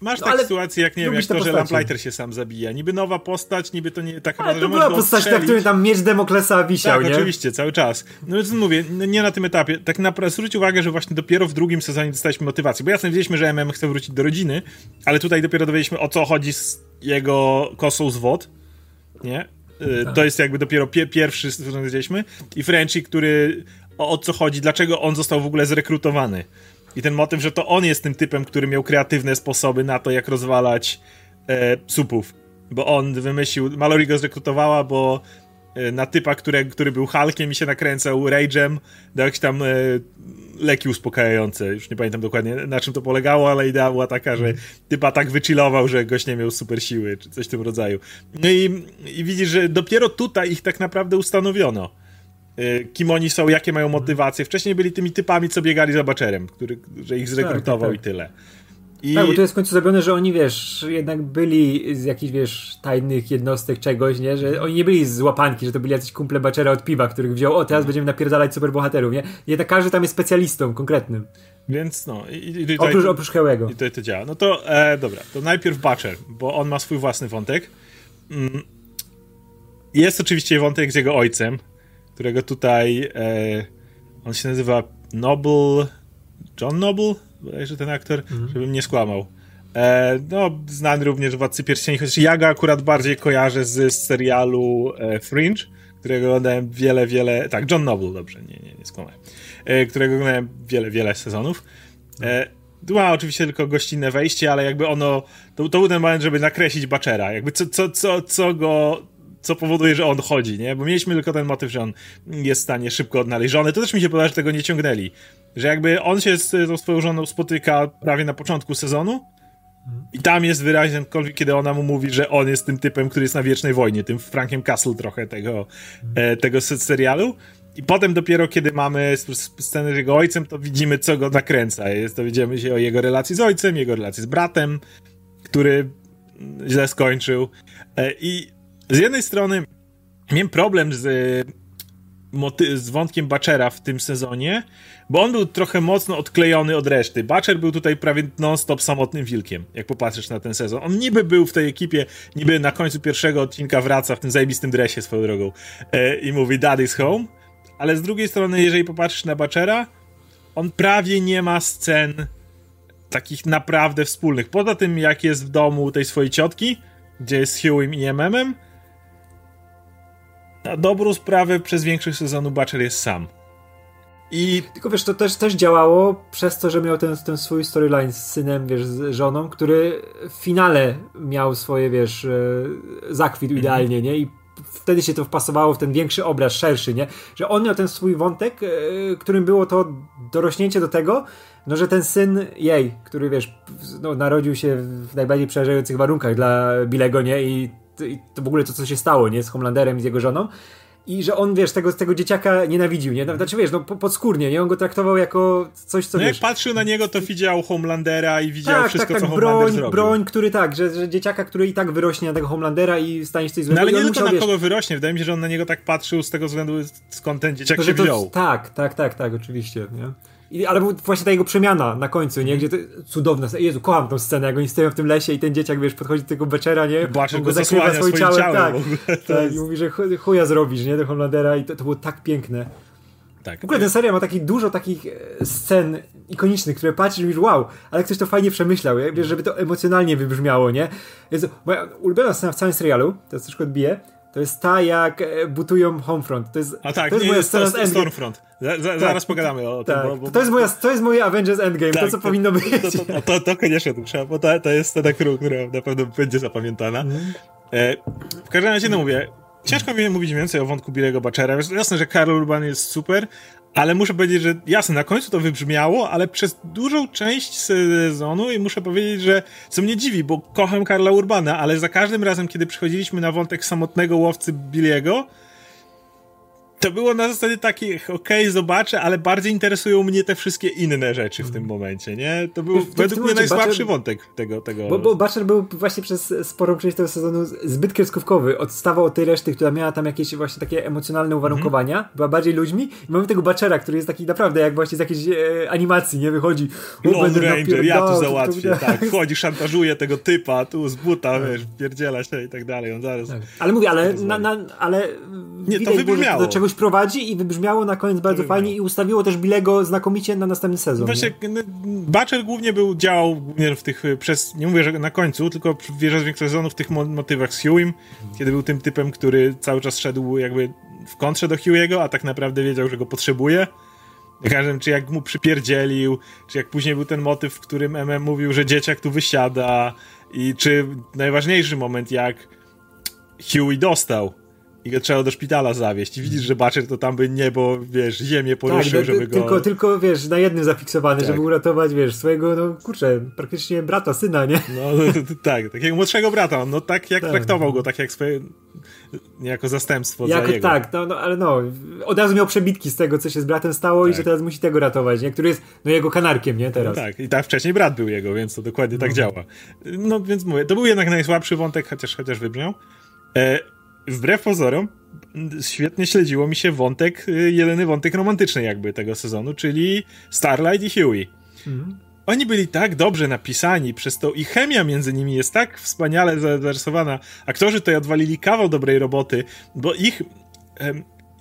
Masz no, takie sytuacje, jak nie wiem, jak to, że Lamplighter się sam zabija. Niby nowa postać, niby to nie taka Ale to była postać, na której tam miecz Demoklesa wisiał, tak, nie? oczywiście, cały czas. No więc mówię, nie na tym etapie. Tak naprawdę zwróć uwagę, że właśnie dopiero w drugim sezonie dostaliśmy motywację. Bo jasne, wiedzieliśmy, że MM chce wrócić do rodziny, ale tutaj dopiero dowiedzieliśmy, o co chodzi z jego kosą z wod. Nie? Y, tak. To jest jakby dopiero pie pierwszy sezon, wiedzieliśmy. I Frenchy, który o, o co chodzi, dlaczego on został w ogóle zrekrutowany. I ten motyw, że to on jest tym typem, który miał kreatywne sposoby na to, jak rozwalać e, supów. Bo on wymyślił, Mallory go zrekrutowała, bo e, na typa, który, który był Hulkiem i się nakręcał Rage'em, dał jakieś tam e, leki uspokajające. Już nie pamiętam dokładnie na czym to polegało, ale idea była taka, że typa tak wychillował, że gość nie miał super siły, czy coś w tym rodzaju. No i, i widzisz, że dopiero tutaj ich tak naprawdę ustanowiono kim oni są, jakie mają motywacje. Wcześniej byli tymi typami, co biegali za baczerem, który, że ich zrekrutował tak, tak, tak. i tyle. I... Tak, bo to jest w końcu zrobione, że oni, wiesz, jednak byli z jakichś, wiesz, tajnych jednostek czegoś, nie? Że oni nie byli z łapanki, że to byli jacyś kumple baczera od piwa, których wziął, o, teraz mhm. będziemy napierdalać superbohaterów, nie? Jednak każdy tam jest specjalistą konkretnym. Więc no. I, i tutaj, oprócz, oprócz Hełego. I tutaj to działa. No to, e, dobra, to najpierw Butcher, bo on ma swój własny wątek. Mm. Jest oczywiście wątek z jego ojcem, którego tutaj e, on się nazywa Noble John Noble, bodajże ten aktor, mhm. żebym nie skłamał. E, no, znany również w Władcy Pierścieni, chociaż ja go akurat bardziej kojarzę z, z serialu e, Fringe, którego oglądałem wiele, wiele, tak, John Noble, dobrze, nie, nie, nie skłamałem, e, którego oglądałem wiele, wiele sezonów. E, tu ma oczywiście tylko gościnne wejście, ale jakby ono, to, to był ten moment, żeby nakreślić Baczera, jakby co, co, co, co go co powoduje, że on chodzi, nie? Bo mieliśmy tylko ten motyw, że on jest w stanie szybko odnaleźć żonę. To też mi się podoba, że tego nie ciągnęli. Że jakby on się z tą swoją żoną spotyka prawie na początku sezonu I tam jest wyraźny kiedy ona mu mówi, że on jest tym typem, który jest na wiecznej wojnie, tym Frankiem Castle trochę tego, e, tego serialu. I potem dopiero, kiedy mamy scenę z jego ojcem, to widzimy, co go nakręca. Jest, dowiedziemy się o jego relacji z ojcem, jego relacji z bratem, który źle skończył. E, I z jednej strony miałem problem z, z wątkiem Bachera w tym sezonie, bo on był trochę mocno odklejony od reszty. Bacher był tutaj prawie non-stop samotnym wilkiem, jak popatrzysz na ten sezon. On niby był w tej ekipie, niby na końcu pierwszego odcinka wraca w tym zajebistym dresie swoją drogą e, i mówi Daddy's home, ale z drugiej strony, jeżeli popatrzysz na Bachera, on prawie nie ma scen takich naprawdę wspólnych. Poza tym, jak jest w domu tej swojej ciotki, gdzie jest Hughiem i MMem, na dobrą sprawę przez większość sezonu Butcher jest sam. I... Tylko wiesz, to też, też działało przez to, że miał ten, ten swój storyline z synem, wiesz, z żoną, który w finale miał swoje, wiesz, e, zakwit mm idealnie, nie? I wtedy się to wpasowało w ten większy obraz, szerszy, nie? Że on miał ten swój wątek, e, którym było to dorośnięcie do tego, no że ten syn jej, który wiesz, no, narodził się w najbardziej przerażających warunkach dla Bilego, nie? I, to w ogóle to, co się stało, nie? Z Homelanderem i z jego żoną. I że on, wiesz, tego, tego dzieciaka nienawidził, nie? Znaczy, wiesz, no podskórnie, nie? On go traktował jako coś, co, no wiesz... jak patrzył na niego, to widział Homelandera i widział tak, wszystko, tak, tak, co broń, Homelander zrobił. broń, który tak, że, że dzieciaka, który i tak wyrośnie na tego Homelandera i stanie się coś złego. No ale nie tylko musiał, na wiesz... kogo wyrośnie, wydaje mi się, że on na niego tak patrzył z tego względu, skąd ten dzieciak to, się to, wziął. Tak, tak, tak, tak, oczywiście, nie? I, ale właśnie ta jego przemiana na końcu, nie? Gdzie to cudowna Jezu, kocham tą scenę, jak oni stoją w tym lesie i ten dzieciak, wiesz, podchodzi do tego Beczera, nie? Bacher go zakrywa swoim ciałem, ciałem tak, tak jest... i mówi, że chuja zrobisz, nie? Do Homelandera i to, to było tak piękne. Tak. W ogóle ten serial ma taki, dużo takich e, scen ikonicznych, które patrzysz i mówisz, wow, ale ktoś to fajnie przemyślał, wiesz, żeby to emocjonalnie wybrzmiało, nie? Jezu, moja ulubiona scena w całym serialu, to troszkę odbije, to jest ta, jak e, butują Homefront. To jest, A tak, to jest nie, moja scena z Stormfront. Za, za, tak, zaraz pogadamy o tak. tym. Bo, bo... To, jest moja, to jest moje Avengers Endgame, tak, to co to, powinno być. To, to, to, to koniecznie tu trzeba, bo to, to jest scena, która na pewno będzie zapamiętana. Mm. E, w każdym razie, no mówię, ciężko mi mówić więcej o wątku Bilego Bachera. Jasne, że Karl Urban jest super, ale muszę powiedzieć, że jasne, na końcu to wybrzmiało, ale przez dużą część sezonu i muszę powiedzieć, że co mnie dziwi, bo kocham Karla Urbana, ale za każdym razem, kiedy przychodziliśmy na wątek samotnego łowcy Billiego, to było na zasadzie takich, okej, okay, zobaczę, ale bardziej interesują mnie te wszystkie inne rzeczy w tym momencie, nie? To był w, według mnie najsłabszy Butcher, wątek tego. tego... Bo, bo Butcher był właśnie przez sporą część tego sezonu zbyt kreskówkowy. Odstawał od tej reszty, która miała tam jakieś właśnie takie emocjonalne uwarunkowania, mm była bardziej ludźmi. I mamy tego Butchera, który jest taki naprawdę jak właśnie z jakiejś e, animacji, nie? Wychodzi. Lone Ranger, ja tu załatwię, to, to, tak. Wchodzi, szantażuje tego typa, tu z buta, tak. wiesz, pierdziela się i tak dalej. On zaraz... Tak. Ale mówię, ale, na, na, ale nie, to wybrzmiało. do czegoś prowadzi i wybrzmiało na koniec bardzo fajnie i ustawiło też Bilego znakomicie na następny sezon. Właśnie nie? Butcher głównie był, działał głównie w tych, przez, nie mówię, że na końcu, tylko w większość sezonów w tych motywach z Hughiem, kiedy był tym typem, który cały czas szedł jakby w kontrze do Hughego, a tak naprawdę wiedział, że go potrzebuje. Każdym, czy jak mu przypierdzielił, czy jak później był ten motyw, w którym MM mówił, że dzieciak tu wysiada i czy najważniejszy moment, jak Huey dostał i go trzeba do szpitala zawieźć. I widzisz, że Butcher to tam by niebo, wiesz, ziemię poruszył, tak, żeby go... Tylko, tylko, wiesz, na jednym zafiksowany, tak. żeby uratować, wiesz, swojego, no kurczę, praktycznie brata, syna, nie? No, tak, takiego młodszego brata, no tak jak tak. traktował go, tak jak swoje, niejako zastępstwo jako, za jego. Tak, no, no, ale no, od razu miał przebitki z tego, co się z bratem stało tak. i że teraz musi tego ratować, nie? Który jest, no, jego kanarkiem, nie, teraz. No tak, i tak wcześniej brat był jego, więc to dokładnie tak no. tak działa. No, więc mówię, to był jednak najsłabszy wątek, chociaż, chociaż wybrzmiał. E, wbrew pozorom, świetnie śledziło mi się wątek, y, jedyny wątek romantyczny jakby tego sezonu, czyli Starlight i Huey. Mhm. Oni byli tak dobrze napisani przez to i chemia między nimi jest tak wspaniale zarysowana. Aktorzy tutaj odwalili kawał dobrej roboty, bo ich,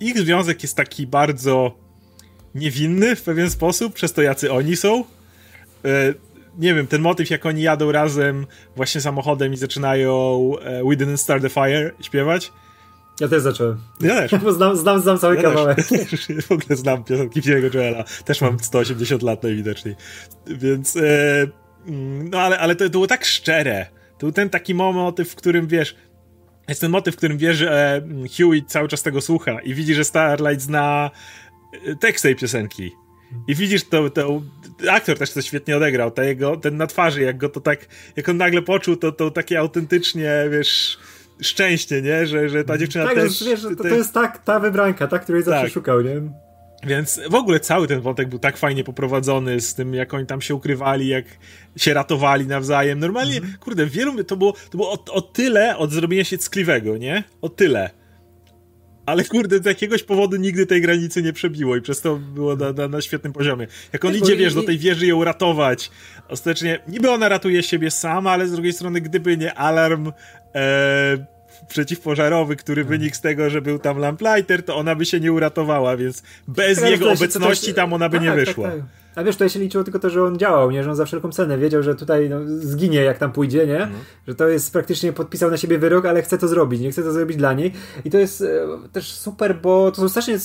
ich związek jest taki bardzo niewinny w pewien sposób, przez to jacy oni są. Nie wiem, ten motyw, jak oni jadą razem właśnie samochodem i zaczynają e, We Didn't Start the Fire śpiewać. Ja też zacząłem. Ja też. Bo znam, znam, znam cały ja kawałek. Też. W ogóle znam piosenki Billy'ego Joela. Też mam 180 lat najwidoczniej. Więc, e, mm, no ale, ale to, to było tak szczere. To był ten taki motyw, w którym wiesz, jest ten motyw, w którym wiesz, że e, Huey cały czas tego słucha i widzi, że Starlight zna e, tekst tej piosenki. I widzisz to, to, aktor też to świetnie odegrał, ta jego, ten na twarzy, jak go to tak, jak on nagle poczuł to, to takie autentycznie, wiesz, szczęście, nie? Że, że ta dziewczyna tak, też... Wiesz, to, to jest tak, ta wybranka, ta, której zawsze tak. szukał, nie? Więc w ogóle cały ten wątek był tak fajnie poprowadzony z tym, jak oni tam się ukrywali, jak się ratowali nawzajem. Normalnie, mm -hmm. kurde, wielu, to było, to było o, o tyle od zrobienia się ckliwego, nie? O tyle. Ale kurde, z jakiegoś powodu nigdy tej granicy nie przebiło i przez to było na, na, na świetnym poziomie. Jak on idzie, wiesz, do tej wieży ją ratować, ostatecznie niby ona ratuje siebie sama, ale z drugiej strony, gdyby nie alarm e, przeciwpożarowy, który hmm. wynikł z tego, że był tam lamplighter, to ona by się nie uratowała, więc bez tak, jego obecności tam ona by tak, nie tak, wyszła. Tak, tak. A wiesz, tutaj się liczyło tylko to, że on działał, nie? Że on za wszelką cenę wiedział, że tutaj no, zginie jak tam pójdzie, nie? Mhm. Że to jest praktycznie podpisał na siebie wyrok, ale chce to zrobić, nie chce to zrobić dla niej. I to jest e, też super, bo to są strasznie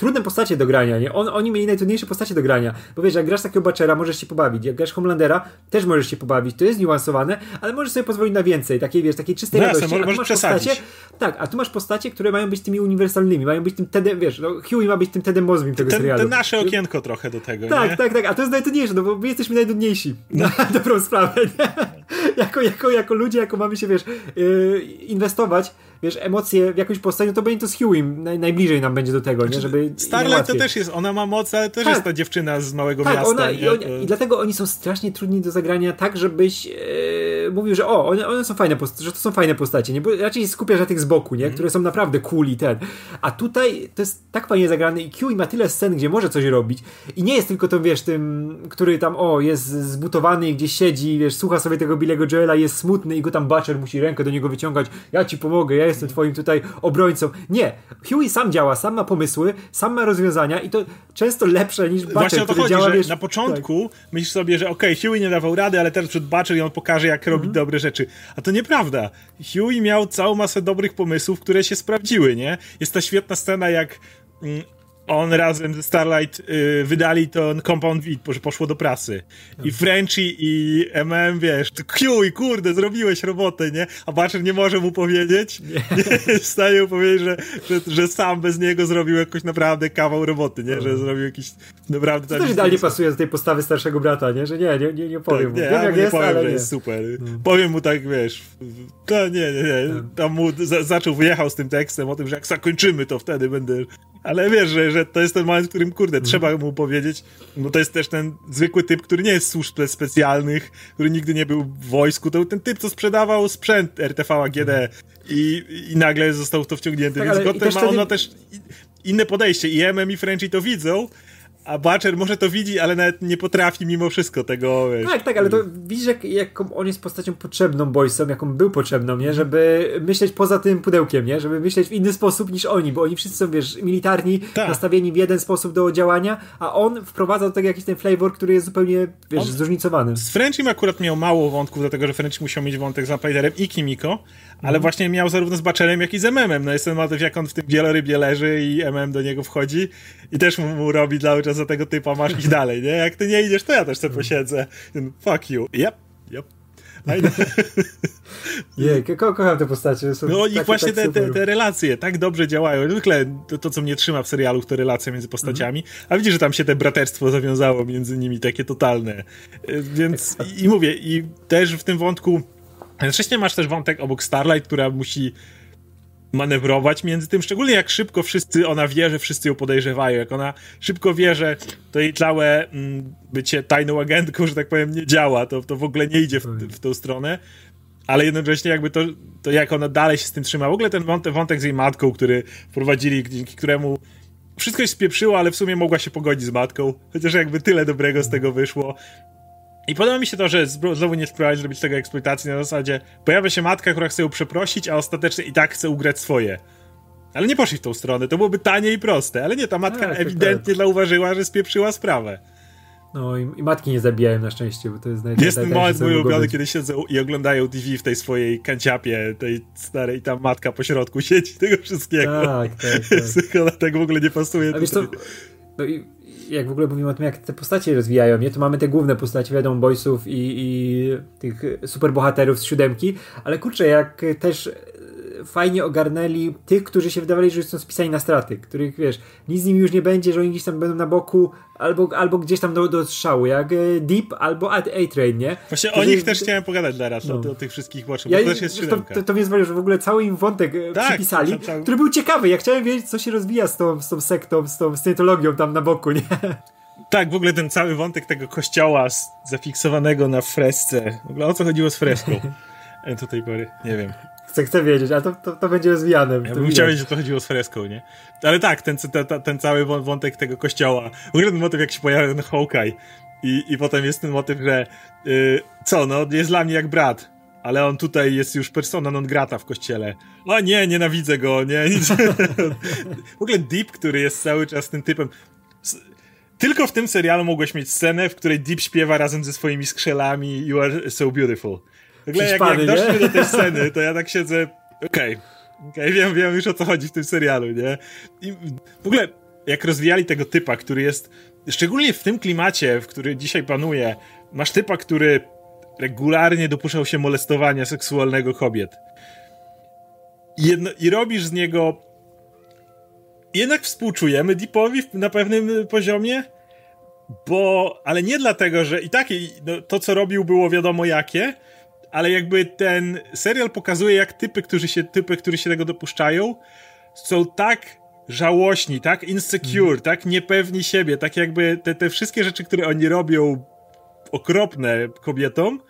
trudne postacie do grania, nie? On, oni mieli najtrudniejsze postacie do grania, bo wiesz, jak grasz takiego Bachera, możesz się pobawić, jak grasz Homelandera, też możesz się pobawić, to jest niuansowane, ale możesz sobie pozwolić na więcej, takiej, wiesz, takiej czystej no radości. Jasne, możesz przesadzić. Postacie, tak, a tu masz postacie, które mają być tymi uniwersalnymi, mają być tym Tedem, wiesz, no, Huey ma być tym Tedem Mosbym tego ten, serialu. Ten nasze okienko trochę do tego, Tak, nie? tak, tak, a to jest najtrudniejsze, no bo my jesteśmy najtrudniejsi no. na dobrą sprawę, nie? Jako, jako, jako ludzie, jako mamy się, wiesz, yy, inwestować wiesz, emocje w jakąś postać, no to będzie to z Hughiem naj, najbliżej nam będzie do tego, nie? Znaczy, Żeby Starlight to też jest, ona ma moc, ale też tak. jest ta dziewczyna z małego tak, miasta. Ona, i, on, I dlatego oni są strasznie trudni do zagrania tak, żebyś e, mówił, że o, one, one są fajne postacie, że to są fajne postacie, nie? Bo raczej skupiasz na tych z boku, nie? Mm. Które są naprawdę cool i ten. A tutaj to jest tak fajnie zagrane i Huey ma tyle scen, gdzie może coś robić i nie jest tylko to, wiesz, tym, który tam, o, jest zbutowany i gdzieś siedzi, wiesz, słucha sobie tego Billego Joela, jest smutny i go tam Butcher musi rękę do niego wyciągać, ja ci pomogę, ja jestem twoim tutaj obrońcą. Nie. Huey sam działa, sam ma pomysły, sam ma rozwiązania i to często lepsze niż Butcher, Właśnie o to chodzi, działa, że wiesz, na początku tak. myślisz sobie, że okej, okay, Huey nie dawał rady, ale teraz przed Butcher i on pokaże, jak robić mm. dobre rzeczy. A to nieprawda. Huey miał całą masę dobrych pomysłów, które się sprawdziły, nie? Jest ta świetna scena, jak mm, on razem ze Starlight y, wydali ten Compound V, że poszło do prasy. I Frenchy i MM, wiesz, Q i kurde, zrobiłeś robotę, nie? A Butcher nie może mu powiedzieć, nie, nie jest w stanie mu powiedzieć, że, że, że, sam bez niego zrobił jakoś naprawdę kawał roboty, nie? Że mhm. zrobił jakiś naprawdę... To też idealnie pasuje do tej postawy starszego brata, nie? Że nie, nie, nie, nie powiem tak, mu. Nie, Wiem, jak nie jest, powiem, ale że nie. jest super. No. Powiem mu tak, wiesz, to nie, nie, nie. Tak. Tam mu za, zaczął, wyjechał z tym tekstem o tym, że jak zakończymy, to wtedy będę... Ale wiesz, że, że to jest ten moment, w którym, kurde, mm. trzeba mu powiedzieć, bo to jest też ten zwykły typ, który nie jest służb specjalnych, który nigdy nie był w wojsku, to był ten typ, co sprzedawał sprzęt RTV AGD mm. i, i nagle został w to wciągnięty, tak, więc Gotham ma, on ma też inne podejście i MM i Frenchy to widzą, a Butcher może to widzi, ale nawet nie potrafi mimo wszystko tego. Wiesz. Tak, tak, ale to widzisz, jak, jaką on jest postacią potrzebną boysom, jaką był potrzebną, nie? Żeby myśleć poza tym pudełkiem, nie? Żeby myśleć w inny sposób niż oni, bo oni wszyscy są, wiesz, militarni, tak. nastawieni w jeden sposób do działania, a on wprowadza do tego jakiś ten flavor, który jest zupełnie, wiesz, on, zróżnicowany. Z Frenchim akurat miał mało wątków, dlatego że French musiał mieć wątek z Vampirem i Kimiko, ale mm. właśnie miał zarówno z Butcherem, jak i z MM-em. No jest ten motyw, jak on w tym wielorybie leży i MM do niego wchodzi i też mu, mu robi cały czas za tego typa, masz iść dalej, nie? Jak ty nie idziesz, to ja też sobie posiedzę. Fuck you. Yep, yep. Nie, ko kocham te postacie. Są no i właśnie tak te, te, te, relacje tak dobrze działają. Zwykle to, to, co mnie trzyma w serialu, to relacja między postaciami, mm. a widzisz, że tam się te braterstwo zawiązało między nimi, takie totalne. Y, więc i, i mówię, i też w tym wątku Jednocześnie masz też wątek obok Starlight, która musi manewrować między tym, szczególnie jak szybko wszyscy, ona wie, że wszyscy ją podejrzewają, jak ona szybko wie, że to jej całe mm, bycie tajną agentką, że tak powiem, nie działa, to, to w ogóle nie idzie w, w tą stronę, ale jednocześnie jakby to, to jak ona dalej się z tym trzyma, w ogóle ten wątek, wątek z jej matką, który wprowadzili, dzięki któremu wszystko się spieprzyło, ale w sumie mogła się pogodzić z matką, chociaż jakby tyle dobrego z tego wyszło, i podoba mi się to, że znowu nie spróbowali zrobić tego eksploitacji na zasadzie pojawia się matka, która chce ją przeprosić, a ostatecznie i tak chce ugrać swoje. Ale nie poszli w tą stronę, to byłoby tanie i proste, ale nie, ta matka tak, ewidentnie tak. zauważyła, że spieprzyła sprawę. No i, i, matki nie zabijają na szczęście, bo to jest najlepsze. Jest ten moment mój ulubiony, kiedy siedzą i oglądają TV w tej swojej kanciapie, tej starej, i tam matka po środku siedzi tego wszystkiego. Tak, tak, tak. Tak w ogóle nie pasuje. A wiesz co, no i jak w ogóle mówimy o tym, jak te postacie rozwijają, nie? To mamy te główne postacie, wiadomo, boysów i, i tych superbohaterów z siódemki, ale kurczę, jak też fajnie ogarnęli tych, którzy się wydawali, że są spisani na straty, których wiesz, nic z nimi już nie będzie, że oni gdzieś tam będą na boku albo, albo gdzieś tam do, do strzału, jak e, Deep albo A-Train, nie? Właśnie którzy... o nich też chciałem pogadać teraz, no. o, o, tych wszystkich ja, bo też jest to, to, to mnie zwaliło, że w ogóle cały im wątek e, tak, przypisali, cały... który był ciekawy. Ja chciałem wiedzieć, co się rozwija z tą, z tą sektą, z tą scientologią tam na boku, nie? Tak, w ogóle ten cały wątek tego kościoła zafiksowanego na fresce. W ogóle o co chodziło z freską? Do tej pory, nie wiem. Chcę, chcę wiedzieć, ale to, to, to będzie rozwijane. Ja bym chciał wiedzieć, że to chodziło z freską, nie? Ale tak, ten, ten, ten cały wątek tego kościoła. W ogóle ten motyw, jak się pojawia ten Hawkeye i, i potem jest ten motyw, że yy, co, no, jest dla mnie jak brat, ale on tutaj jest już persona non grata w kościele. O nie, nienawidzę go, nie, nic. w ogóle Deep, który jest cały czas tym typem. Tylko w tym serialu mogłeś mieć scenę, w której Deep śpiewa razem ze swoimi skrzelami You are so beautiful. Ogóle jak, jak doszliśmy do tej sceny, to ja tak siedzę, okej, okay, okay, wiem, wiem już o co chodzi w tym serialu, nie? I w ogóle jak rozwijali tego typa, który jest, szczególnie w tym klimacie, w który dzisiaj panuje, masz typa, który regularnie dopuszczał się molestowania seksualnego kobiet. I, jedno, i robisz z niego jednak współczujemy Deepowi na pewnym poziomie, bo, ale nie dlatego, że i tak no, to, co robił, było wiadomo jakie, ale jakby ten serial pokazuje, jak typy, którzy się, typy, którzy się tego dopuszczają, są tak żałośni, tak insecure, mm. tak niepewni siebie, tak jakby te, te wszystkie rzeczy, które oni robią okropne kobietom,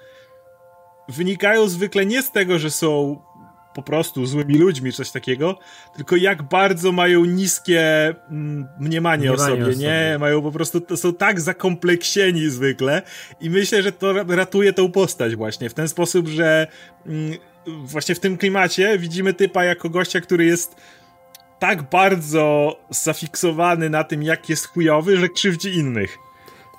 wynikają zwykle nie z tego, że są po prostu złymi ludźmi, coś takiego, tylko jak bardzo mają niskie mm, mniemanie, o sobie, o sobie, nie? Mają po prostu, są tak zakompleksieni zwykle i myślę, że to ratuje tą postać właśnie w ten sposób, że mm, właśnie w tym klimacie widzimy typa jako gościa, który jest tak bardzo zafiksowany na tym, jak jest chujowy, że krzywdzi innych.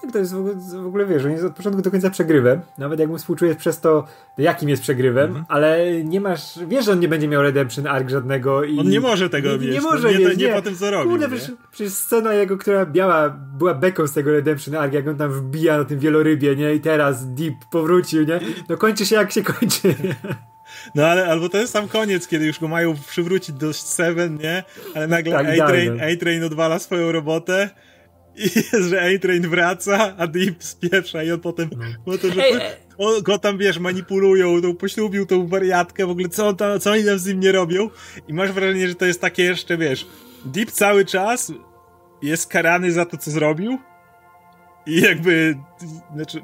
Tak, to jest w ogóle, w ogóle wiesz, on jest od początku do końca przegrywem. Nawet jak mu współczujesz przez to, jakim jest przegrywem, mhm. ale nie masz, wiesz, że on nie będzie miał redemption arc żadnego i... On nie może tego nie, mieć. Nie może nie, mieć, nie, nie, po tym, co robi. Kurde, przecież, przecież scena jego, która biała, była beką z tego redemption arc, jak on tam wbija na tym wielorybie, nie? I teraz Deep powrócił, nie? No kończy się jak się kończy? No ale albo to jest sam koniec, kiedy już go mają przywrócić do Seven, nie? Ale nagle tak, A-Train odwala swoją robotę i jest, że A-Train wraca, a Deep spieprza i on potem, no. to, że on, go tam, wiesz, manipulują, tą, poślubił tą wariatkę, w ogóle co, on tam, co oni tam z nim nie robią i masz wrażenie, że to jest takie jeszcze, wiesz, Deep cały czas jest karany za to, co zrobił i jakby, znaczy,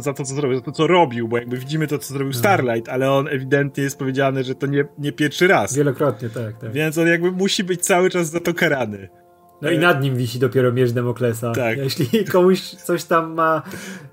za to, co zrobił, za to, co robił, bo jakby widzimy to, co zrobił Starlight, ale on ewidentnie jest powiedziane, że to nie, nie pierwszy raz. Wielokrotnie, tak, tak. Więc on jakby musi być cały czas za to karany. No i nad nim wisi dopiero miecz Demoklesa. Tak. Jeśli komuś coś tam ma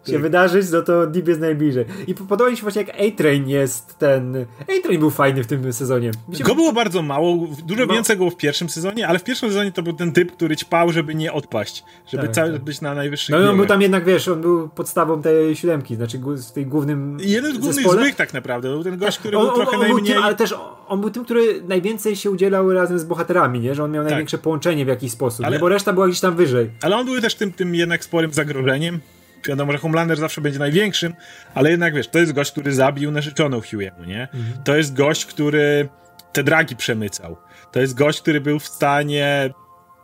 się tak. wydarzyć, no to Deep jest najbliżej. I podoba mi się właśnie jak A-Train jest ten... A-Train był fajny w tym sezonie. Się... Go było bardzo mało, dużo no. więcej było w pierwszym sezonie, ale w pierwszym sezonie to był ten typ, który ćpał, żeby nie odpaść. Żeby tak, cały tak. być na najwyższym No i on był tam jednak, wiesz, on był podstawą tej siódemki, znaczy w tej głównym Jeden z głównych złych tak naprawdę, był ten gość, który on, był on, trochę on najmniej... Tym, ale też on był tym, który najwięcej się udzielał razem z bohaterami, nie? Że on miał tak. największe połączenie w jakiś sposób, ale... nie? Bo reszta była gdzieś tam wyżej. Ale on był też tym, tym jednak sporym zagrożeniem. Wiadomo, że Homelander zawsze będzie największym, ale jednak wiesz, to jest gość, który zabił narzeczoną Hugh'emu, nie? Mhm. To jest gość, który te dragi przemycał. To jest gość, który był w stanie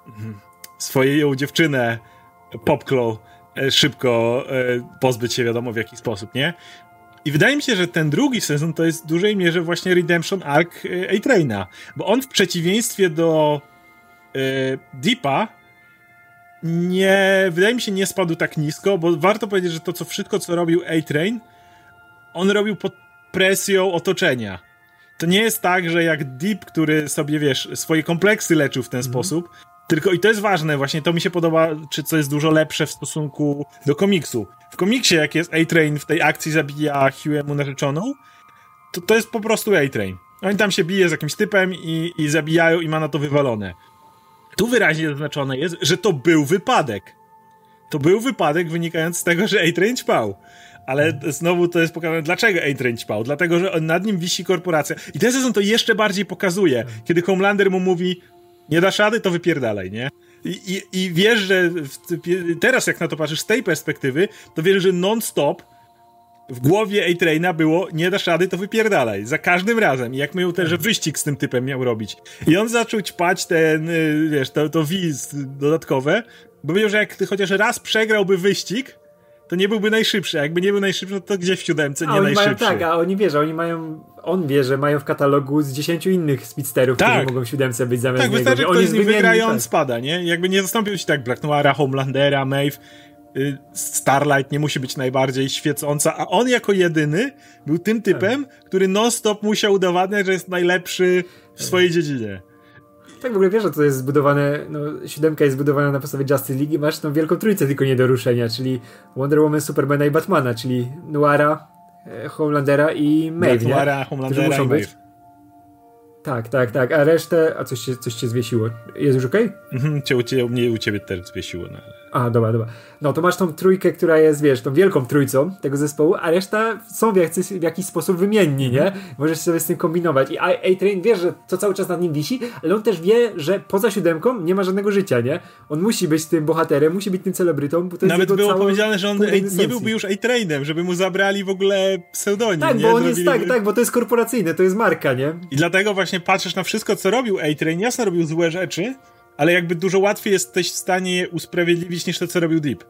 mhm, swoją dziewczynę Popklow e, szybko e, pozbyć się wiadomo w jaki sposób, nie? I wydaje mi się, że ten drugi sezon to jest w dużej mierze właśnie Redemption Arc e, A-Traina, bo on w przeciwieństwie do Deepa nie, wydaje mi się, nie spadł tak nisko, bo warto powiedzieć, że to co wszystko, co robił A-Train, on robił pod presją otoczenia. To nie jest tak, że jak Deep, który sobie, wiesz, swoje kompleksy leczył w ten mm. sposób, tylko i to jest ważne, właśnie to mi się podoba, czy co jest dużo lepsze w stosunku do komiksu. W komiksie, jak jest A-Train w tej akcji zabija Hugh'emu narzeczoną, to to jest po prostu A-Train. Oni tam się bije z jakimś typem i, i zabijają i ma na to wywalone. Tu wyraźnie zaznaczone jest, że to był wypadek. To był wypadek wynikający z tego, że A-Train ćpał. Ale znowu to jest pokazane, dlaczego A-Train ćpał. Dlatego, że nad nim wisi korporacja. I ten sezon to jeszcze bardziej pokazuje. Kiedy Homelander mu mówi, nie dasz rady, to wypierdalaj, nie? I, i, i wiesz, że w, teraz jak na to patrzysz z tej perspektywy, to wiesz, że non-stop w głowie A-Traina było, nie dasz rady, to wypierdalaj. Za każdym razem. I jak miał ten, że wyścig z tym typem miał robić. I on zaczął ćpać ten, y, wiesz, to, to wiz dodatkowe, bo wiedział, że jak chociaż raz przegrałby wyścig, to nie byłby najszybszy. A jakby nie był najszybszy, no to gdzieś w siódemce nie a oni najszybszy. Mają, tak, a oni wie, że oni mają, on wie, że mają w katalogu z dziesięciu innych speedsterów, tak. którzy mogą w siódemce być zamiast Tak, niego. wystarczy, że ktoś z nim wygra i on tak. spada, nie? Jakby nie zastąpił się tak Black Noira, Homelandera, Maeve, Starlight nie musi być najbardziej świecąca, a on jako jedyny był tym typem, tak. który non-stop musiał udowadniać, że jest najlepszy w swojej dziedzinie. Tak w ogóle wiesz, że to jest zbudowane, no siódemka jest zbudowana na podstawie Justice League i masz tą wielką trójcę tylko nie do ruszenia, czyli Wonder Woman, Supermana i Batmana, czyli Noira, e, Homelandera i Maeve, Noira, Homelandera i Maeve. Tak, tak, tak, a resztę, a coś cię, coś cię zwiesiło. Jest już okej? Okay? Mhm, cię, mnie u ciebie też zwiesiło. No. A, dobra, dobra. No to masz tą trójkę, która jest, wiesz, tą wielką trójcą tego zespołu, a reszta są w, jakiś, w jakiś sposób wymienni, nie? Mhm. Możesz sobie z tym kombinować. I A-Train wie, że to cały czas nad nim wisi, ale on też wie, że poza siódemką nie ma żadnego życia, nie? On musi być tym bohaterem, musi być tym celebrytą, bo to Nawet jest było powiedziane, że on nie byłby już A-Trainem, żeby mu zabrali w ogóle pseudonim. Tak, nie? bo on jest, tak, tak, bo to jest korporacyjne, to jest marka, nie? I dlatego właśnie patrzysz na wszystko, co robił A-Train, jasno robił złe rzeczy, ale jakby dużo łatwiej jesteś w stanie je usprawiedliwić niż to, co robił Deep.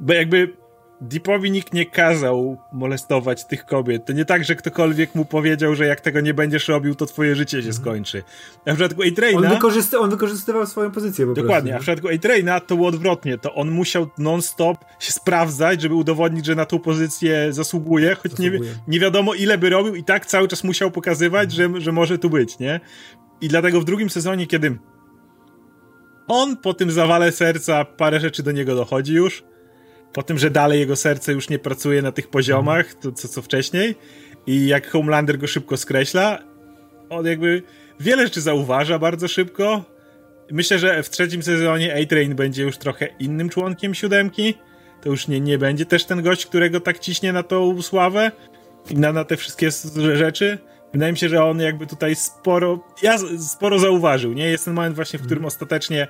Bo jakby Deepowi nikt nie kazał molestować tych kobiet. To nie tak, że ktokolwiek mu powiedział, że jak tego nie będziesz robił, to twoje życie się mhm. skończy. A w przypadku A-Traina... On, wykorzysty, on wykorzystywał swoją pozycję po Dokładnie, prostu, a w przypadku A-Traina to było odwrotnie. To on musiał non-stop się sprawdzać, żeby udowodnić, że na tą pozycję zasługuje, choć zasługuje. Nie, nie wiadomo ile by robił i tak cały czas musiał pokazywać, że, że może tu być, nie? I dlatego w drugim sezonie, kiedy on po tym zawale serca parę rzeczy do niego dochodzi już. Po tym, że dalej jego serce już nie pracuje na tych poziomach, to, co, co wcześniej. I jak Homelander go szybko skreśla, on jakby wiele rzeczy zauważa bardzo szybko. Myślę, że w trzecim sezonie A-Train będzie już trochę innym członkiem siódemki. To już nie, nie będzie też ten gość, którego tak ciśnie na tą sławę i na, na te wszystkie rzeczy. Wydaje mi się, że on jakby tutaj sporo, ja sporo zauważył, nie? Jest ten moment właśnie, w którym mm. ostatecznie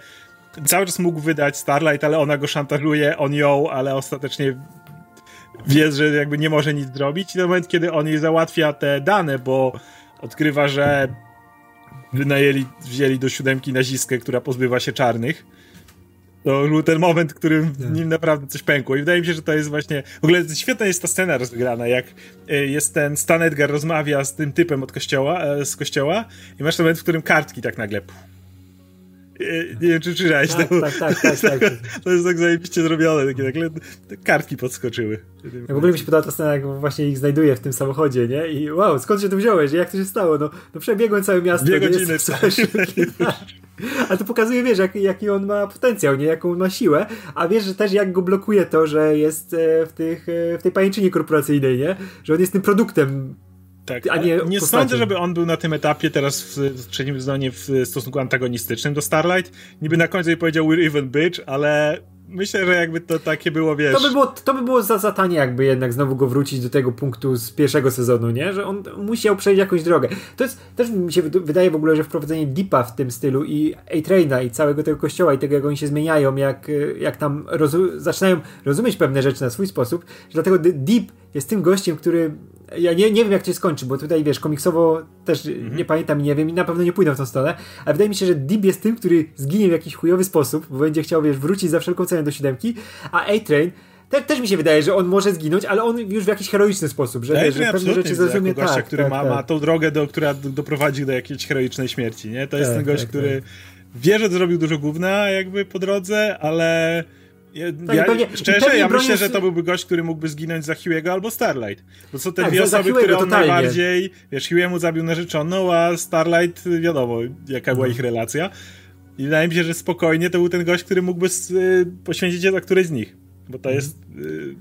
cały czas mógł wydać Starlight, ale ona go szantażuje, on ją, ale ostatecznie wie, że jakby nie może nic zrobić. I ten moment, kiedy on jej załatwia te dane, bo odkrywa, że wynajęli, wzięli do siódemki nazistkę, która pozbywa się czarnych to był ten moment, w którym w nim naprawdę coś pękło. I wydaje mi się, że to jest właśnie. W ogóle świetna jest ta scena rozegrana, jak e, jest ten Stan Edgar rozmawia z tym typem od kościoła, e, z kościoła, i masz ten moment, w którym kartki tak nagle. E, nie wiem, czy czytałeś tak, to. Tak, tak, tak, tak, tak. To jest tak zajebiście zrobione, takie nagle kartki podskoczyły. Ja w ogóle mi się podoba ta scena, jak właśnie ich znajduje w tym samochodzie, nie? I wow, skąd się tu wziąłeś? Jak to się stało? No, no przebiegłem całe miasto. Dwie godziny. Ale to pokazuje, wiesz, jak, jaki on ma potencjał, nie? Jaką ma siłę, a wiesz, że też jak go blokuje to, że jest e, w, tych, e, w tej pajęczynie korporacyjnej, nie? Że on jest tym produktem tak, a nie, nie sądzę, żeby on był na tym etapie teraz w, w trzecim zdaniu w stosunku antagonistycznym do Starlight. Niby na końcu jej powiedział we're even bitch, ale myślę, że jakby to takie było, wiesz... To by było, to by było za, za tanie jakby jednak znowu go wrócić do tego punktu z pierwszego sezonu, nie? Że on musiał przejść jakąś drogę. To jest, też mi się wydaje w ogóle, że wprowadzenie Deepa w tym stylu i A-Traina i całego tego kościoła i tego, jak oni się zmieniają, jak, jak tam rozu zaczynają rozumieć pewne rzeczy na swój sposób, że dlatego Deep jest tym gościem, który ja nie, nie wiem, jak to się skończy, bo tutaj wiesz, komiksowo też mhm. nie pamiętam i nie wiem, i na pewno nie pójdę w tą stronę, ale wydaje mi się, że Deep jest tym, który zginie w jakiś chujowy sposób, bo będzie chciał, wiesz, wrócić za wszelką cenę do siódemki, a A-Train te, też mi się wydaje, że on może zginąć, ale on już w jakiś heroiczny sposób, że, wiesz, że pewne rzeczy zrozumie gościa, tak, który tak, ma, tak. ma tą drogę, do, która doprowadzi do jakiejś heroicznej śmierci, nie? To jest tak, ten gość, tak, który tak. wie, że zrobił dużo gówna jakby po drodze, ale ja, tak, ja, pewnie, szczerze, ja myślę, że to byłby gość, który mógłby zginąć za Hugh'ego albo Starlight. Bo są te tak, dwie osoby, które on totalnie. najbardziej, wiesz, Hugh'emu zabił narzeczoną, a Starlight, wiadomo, jaka była no. ich relacja. I wydaje mi się, że spokojnie to był ten gość, który mógłby y, poświęcić się za którejś z nich. Bo to mhm. jest... Y,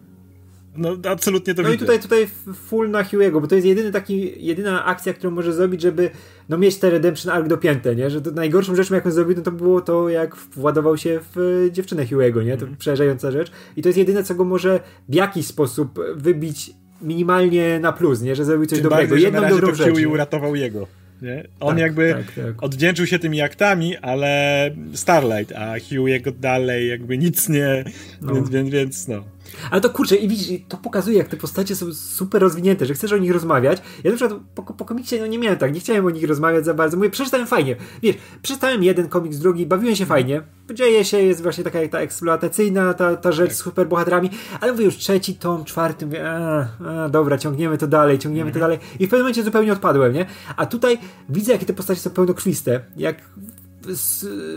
no, absolutnie to No widzę. i tutaj, tutaj full na Hugh'ego, bo to jest jedyny taki, jedyna akcja, którą może zrobić, żeby no, mieć te Redemption Arc dopięte, nie? Że to najgorszą rzeczą, jaką zrobił, no to było to, jak władował się w e, dziewczynę Hugh'ego, nie? To mm. przerażająca rzecz. I to jest jedyne, co go może w jakiś sposób wybić minimalnie na plus, nie? Że zrobił coś Tym dobrego. Bardziej, Jedną dobrą rzecz. Hughie uratował jego. Nie? On tak, jakby tak, tak. odwdzięczył się tymi aktami, ale Starlight, a Hugh jego dalej jakby nic nie, no. więc, więc, więc no. Ale to kurczę, i widzisz, to pokazuje, jak te postacie są super rozwinięte, że chcesz o nich rozmawiać. Ja na przykład po, po komiksie no nie miałem tak, nie chciałem o nich rozmawiać za bardzo. Mówię, przeczytałem fajnie. Wiesz, przeczytałem jeden komiks, drugi, bawiłem się fajnie. Dzieje się, jest właśnie taka ta eksploatacyjna, ta, ta rzecz tak. z superbohaterami, ale mówię już trzeci tom, czwarty, mówię, a, a, dobra, ciągniemy to dalej, ciągniemy to mhm. dalej. I w pewnym momencie zupełnie odpadłem, nie? A tutaj widzę, jakie te postacie są pełnokrwiste, jak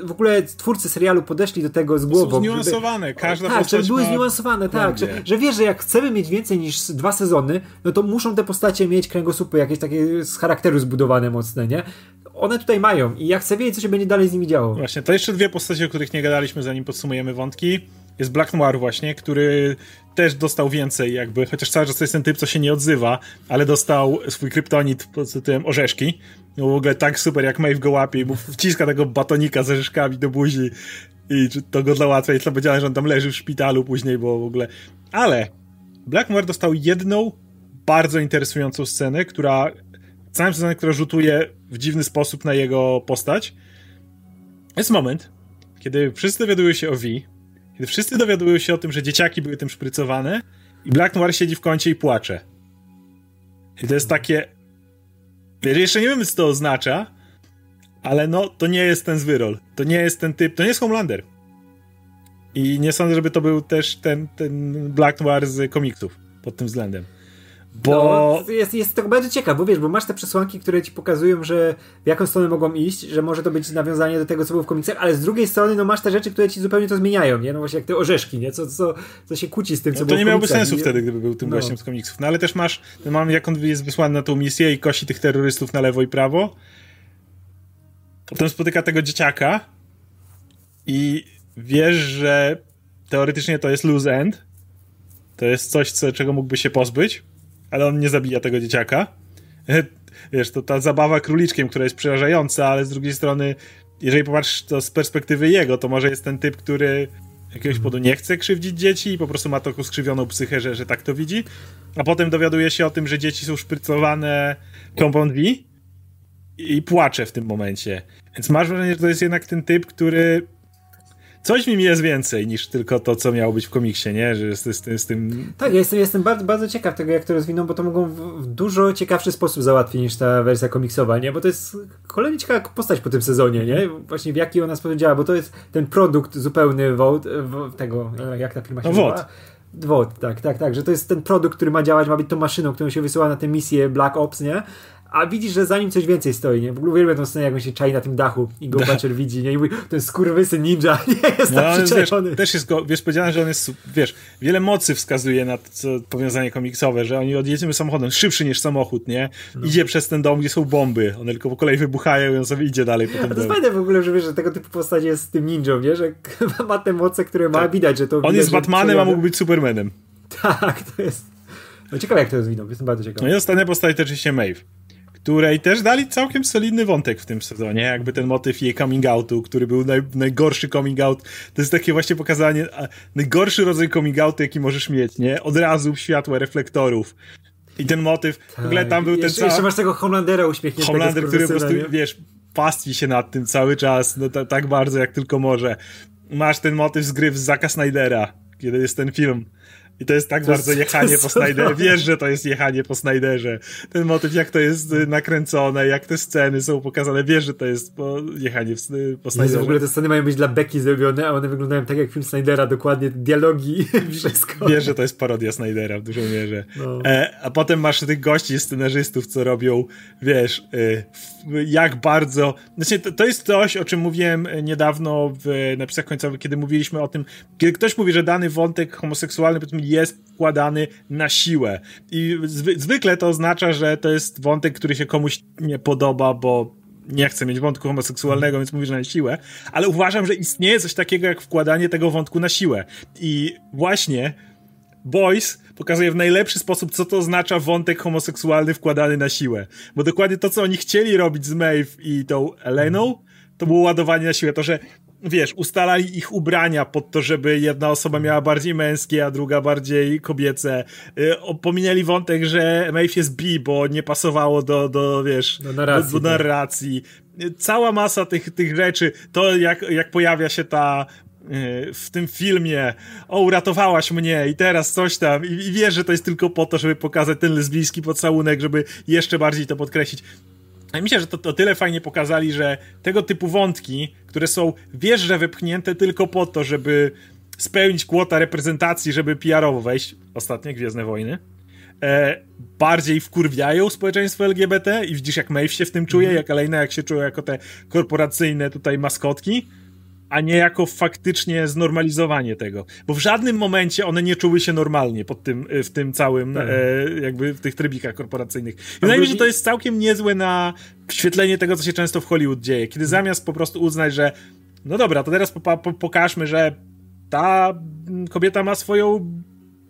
w ogóle twórcy serialu podeszli do tego z głową. Są zniuansowane, żeby, każda Tak, żeby były zniuansowane, tak, że, że wiesz, że jak chcemy mieć więcej niż dwa sezony, no to muszą te postacie mieć kręgosłupy jakieś takie z charakteru zbudowane mocne, nie? One tutaj mają i ja chcę wiedzieć, co się będzie dalej z nimi działo. Właśnie, to jeszcze dwie postacie, o których nie gadaliśmy, zanim podsumujemy wątki. Jest Black Noir właśnie, który też dostał więcej jakby, chociaż cały czas to jest ten typ, co się nie odzywa, ale dostał swój kryptonit pod tytułem orzeszki. No w ogóle tak super, jak Maeve go łapie i wciska tego batonika z orzeszkami do buzi i to go załatwia i to powiedziałem, że on tam leży w szpitalu później, bo w ogóle... Ale Black Noir dostał jedną bardzo interesującą scenę, która całym sezonie, która rzutuje w dziwny sposób na jego postać. Jest moment, kiedy wszyscy dowiadują się o V, kiedy wszyscy dowiadują się o tym, że dzieciaki były tym szprycowane i Black Noir siedzi w kącie i płacze. I to jest takie... Jeszcze nie wiem, co to oznacza, ale no, to nie jest ten zwyrol. To nie jest ten typ, to nie jest Homelander. I nie sądzę, żeby to był też ten, ten Black Noir z komiksów pod tym względem. Bo... No, jest, jest tego bardzo ciekaw, bo wiesz, bo masz te przesłanki, które ci pokazują, że w jaką stronę mogą iść, że może to być nawiązanie do tego, co było w komiksach, ale z drugiej strony, no masz te rzeczy, które ci zupełnie to zmieniają, nie? No właśnie jak te orzeszki, nie? Co, co, co się kłóci z tym, co no, było To nie miałoby sensu nie? wtedy, gdyby był tym no. gościem z komiksów. No ale też masz, mam jak on jest wysłany na tą misję i kosi tych terrorystów na lewo i prawo. Potem spotyka tego dzieciaka i wiesz, że teoretycznie to jest lose end. To jest coś, co, czego mógłby się pozbyć ale on nie zabija tego dzieciaka. Wiesz, to ta zabawa króliczkiem, która jest przerażająca, ale z drugiej strony, jeżeli popatrzysz to z perspektywy jego, to może jest ten typ, który jakiegoś powodu nie chce krzywdzić dzieci i po prostu ma taką skrzywioną psychę, że, że tak to widzi. A potem dowiaduje się o tym, że dzieci są szprycowane Compound V i płacze w tym momencie. Więc masz wrażenie, że to jest jednak ten typ, który coś w nim jest więcej niż tylko to, co miało być w komiksie, nie? Że z, z, z tym... Tak, ja jestem, jestem bardzo, bardzo ciekaw tego, jak to rozwiną, bo to mogą w, w, dużo ciekawszy sposób załatwić niż ta wersja komiksowa, nie? Bo to jest kolejna ciekawa postać po tym sezonie, nie? Właśnie w jaki ona sposób działa, bo to jest ten produkt zupełny Vote, tego, jak ta firma się no, nazywa? Vote, tak, tak, tak, że to jest ten produkt, który ma działać, ma być tą maszyną, którą się wysyła na tę misję Black Ops, nie? A widzisz, że za nim coś więcej stoi, nie? W ogóle uwielbiam tą scenę, jak on się czai na tym dachu i go Butcher widzi, nie? I mówi, ten skurwysy ninja, nie? Jest no, tam przyczajony. Wiesz, też jest go, wiesz, powiedziane, że on jest, wiesz, wiele mocy wskazuje na to, co, powiązanie komiksowe, że oni odjedziemy samochodem, szybszy niż samochód, nie? No. Idzie przez ten dom, gdzie są bomby, one tylko po kolei wybuchają i on sobie idzie dalej po tym A to jest fajne w ogóle, że wiesz, że tego typu postać jest z tym ninją, nie? Że ma te moce, które ma, tak. widać, że to... On widać, jest Batmanem, a mógł być Supermanem. Tak, to jest... No ciekawe jak to rozwinął, jestem bardzo ciekawy. No i ostatnia postać to oczywiście Maeve której też dali całkiem solidny wątek w tym sezonie, jakby ten motyw jej coming outu, który był naj, najgorszy coming out, to jest takie właśnie pokazanie, najgorszy rodzaj coming outu, jaki możesz mieć, nie? Od razu w światło reflektorów. I ten motyw, tak. w ogóle tam był jeszcze, ten cały... Jeszcze masz tego Homelandera uśmiechniętego Homelander, który po prostu, nie? wiesz, pastwi się nad tym cały czas, no tak bardzo, jak tylko może. Masz ten motyw z gry z Zaka Snydera, kiedy jest ten film i to jest tak to bardzo jest, jechanie po Snyderze. Wiesz, że to jest jechanie po Snyderze. Ten motyw, jak to jest y, nakręcone, jak te sceny są pokazane, wiesz, że to jest po jechanie po Snyderze. w ogóle te sceny mają być dla Becky zrobione, a one wyglądają tak jak film Snydera, dokładnie dialogi, wszystko. Wiesz, że to jest parodia Snydera w dużej mierze. No. E, a potem masz tych gości, scenarzystów, co robią, wiesz, y, jak bardzo... Znaczy, to, to jest coś, o czym mówiłem niedawno w napisach końcowych, kiedy mówiliśmy o tym, kiedy ktoś mówi, że dany wątek homoseksualny, jest wkładany na siłę. I zwy zwykle to oznacza, że to jest wątek, który się komuś nie podoba, bo nie chce mieć wątku homoseksualnego, więc mówi, że na siłę, ale uważam, że istnieje coś takiego jak wkładanie tego wątku na siłę. I właśnie Boys pokazuje w najlepszy sposób, co to oznacza wątek homoseksualny wkładany na siłę. Bo dokładnie to, co oni chcieli robić z Maeve i tą Eleną, to było ładowanie na siłę. To, że wiesz, ustalali ich ubrania pod to, żeby jedna osoba miała bardziej męskie, a druga bardziej kobiece. Y, pominęli wątek, że Maeve jest bi, bo nie pasowało do, do wiesz, do narracji. Do, do narracji. Cała masa tych, tych rzeczy, to jak, jak pojawia się ta w tym filmie, o uratowałaś mnie i teraz coś tam i, i wiesz, że to jest tylko po to, żeby pokazać ten lesbijski pocałunek, żeby jeszcze bardziej to podkreślić. A myślę, że to, to tyle fajnie pokazali, że tego typu wątki, które są wiesz, że wypchnięte tylko po to, żeby spełnić kwota reprezentacji, żeby PR-owo wejść, ostatnie Gwiezdne Wojny, e, bardziej wkurwiają społeczeństwo LGBT i widzisz jak Maeve się w tym czuje, mm. jak Elena jak się czuje jako te korporacyjne tutaj maskotki, a nie jako faktycznie znormalizowanie tego. Bo w żadnym momencie one nie czuły się normalnie pod tym, w tym całym, tak. e, jakby w tych trybikach korporacyjnych. I wydaje mi się, że to jest całkiem niezłe na wświetlenie tego, co się często w Hollywood dzieje, kiedy zamiast po prostu uznać, że no dobra, to teraz po, po, pokażmy, że ta kobieta ma swoją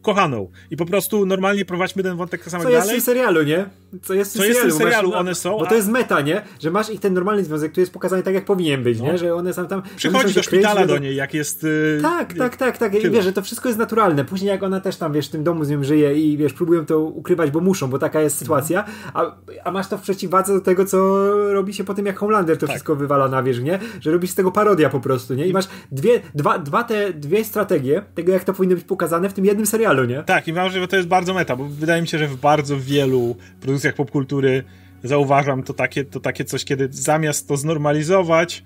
kochaną. I po prostu normalnie prowadźmy ten wątek tak samo dalej. Co jest w serialu, nie? Co jest w Co serialu, jest w serialu masz, one są. Bo to jest meta, nie? Że masz ich ten normalny związek, który jest pokazany tak, jak powinien być, no. nie? Że one są tam... Przychodzi do szpitala do niej, jak jest... Yy, tak, tak, tak, tak. I wiesz, że to wszystko jest naturalne. Później jak ona też tam, wiesz, w tym domu z nią żyje i wiesz, próbują to ukrywać, bo muszą, bo taka jest sytuacja, a, a masz to w przeciwwadze do tego, co robi się po tym, jak Homelander to tak. wszystko wywala na wierzch, nie? Że robisz z tego parodia po prostu, nie? I masz dwie, dwa, dwa te, dwie strategie tego, jak to powinno być pokazane w tym jednym serialu, nie? Tak, i mam że to jest bardzo meta, bo wydaje mi się, że w bardzo wielu produkcjach popkultury zauważam to takie, to takie coś, kiedy zamiast to znormalizować,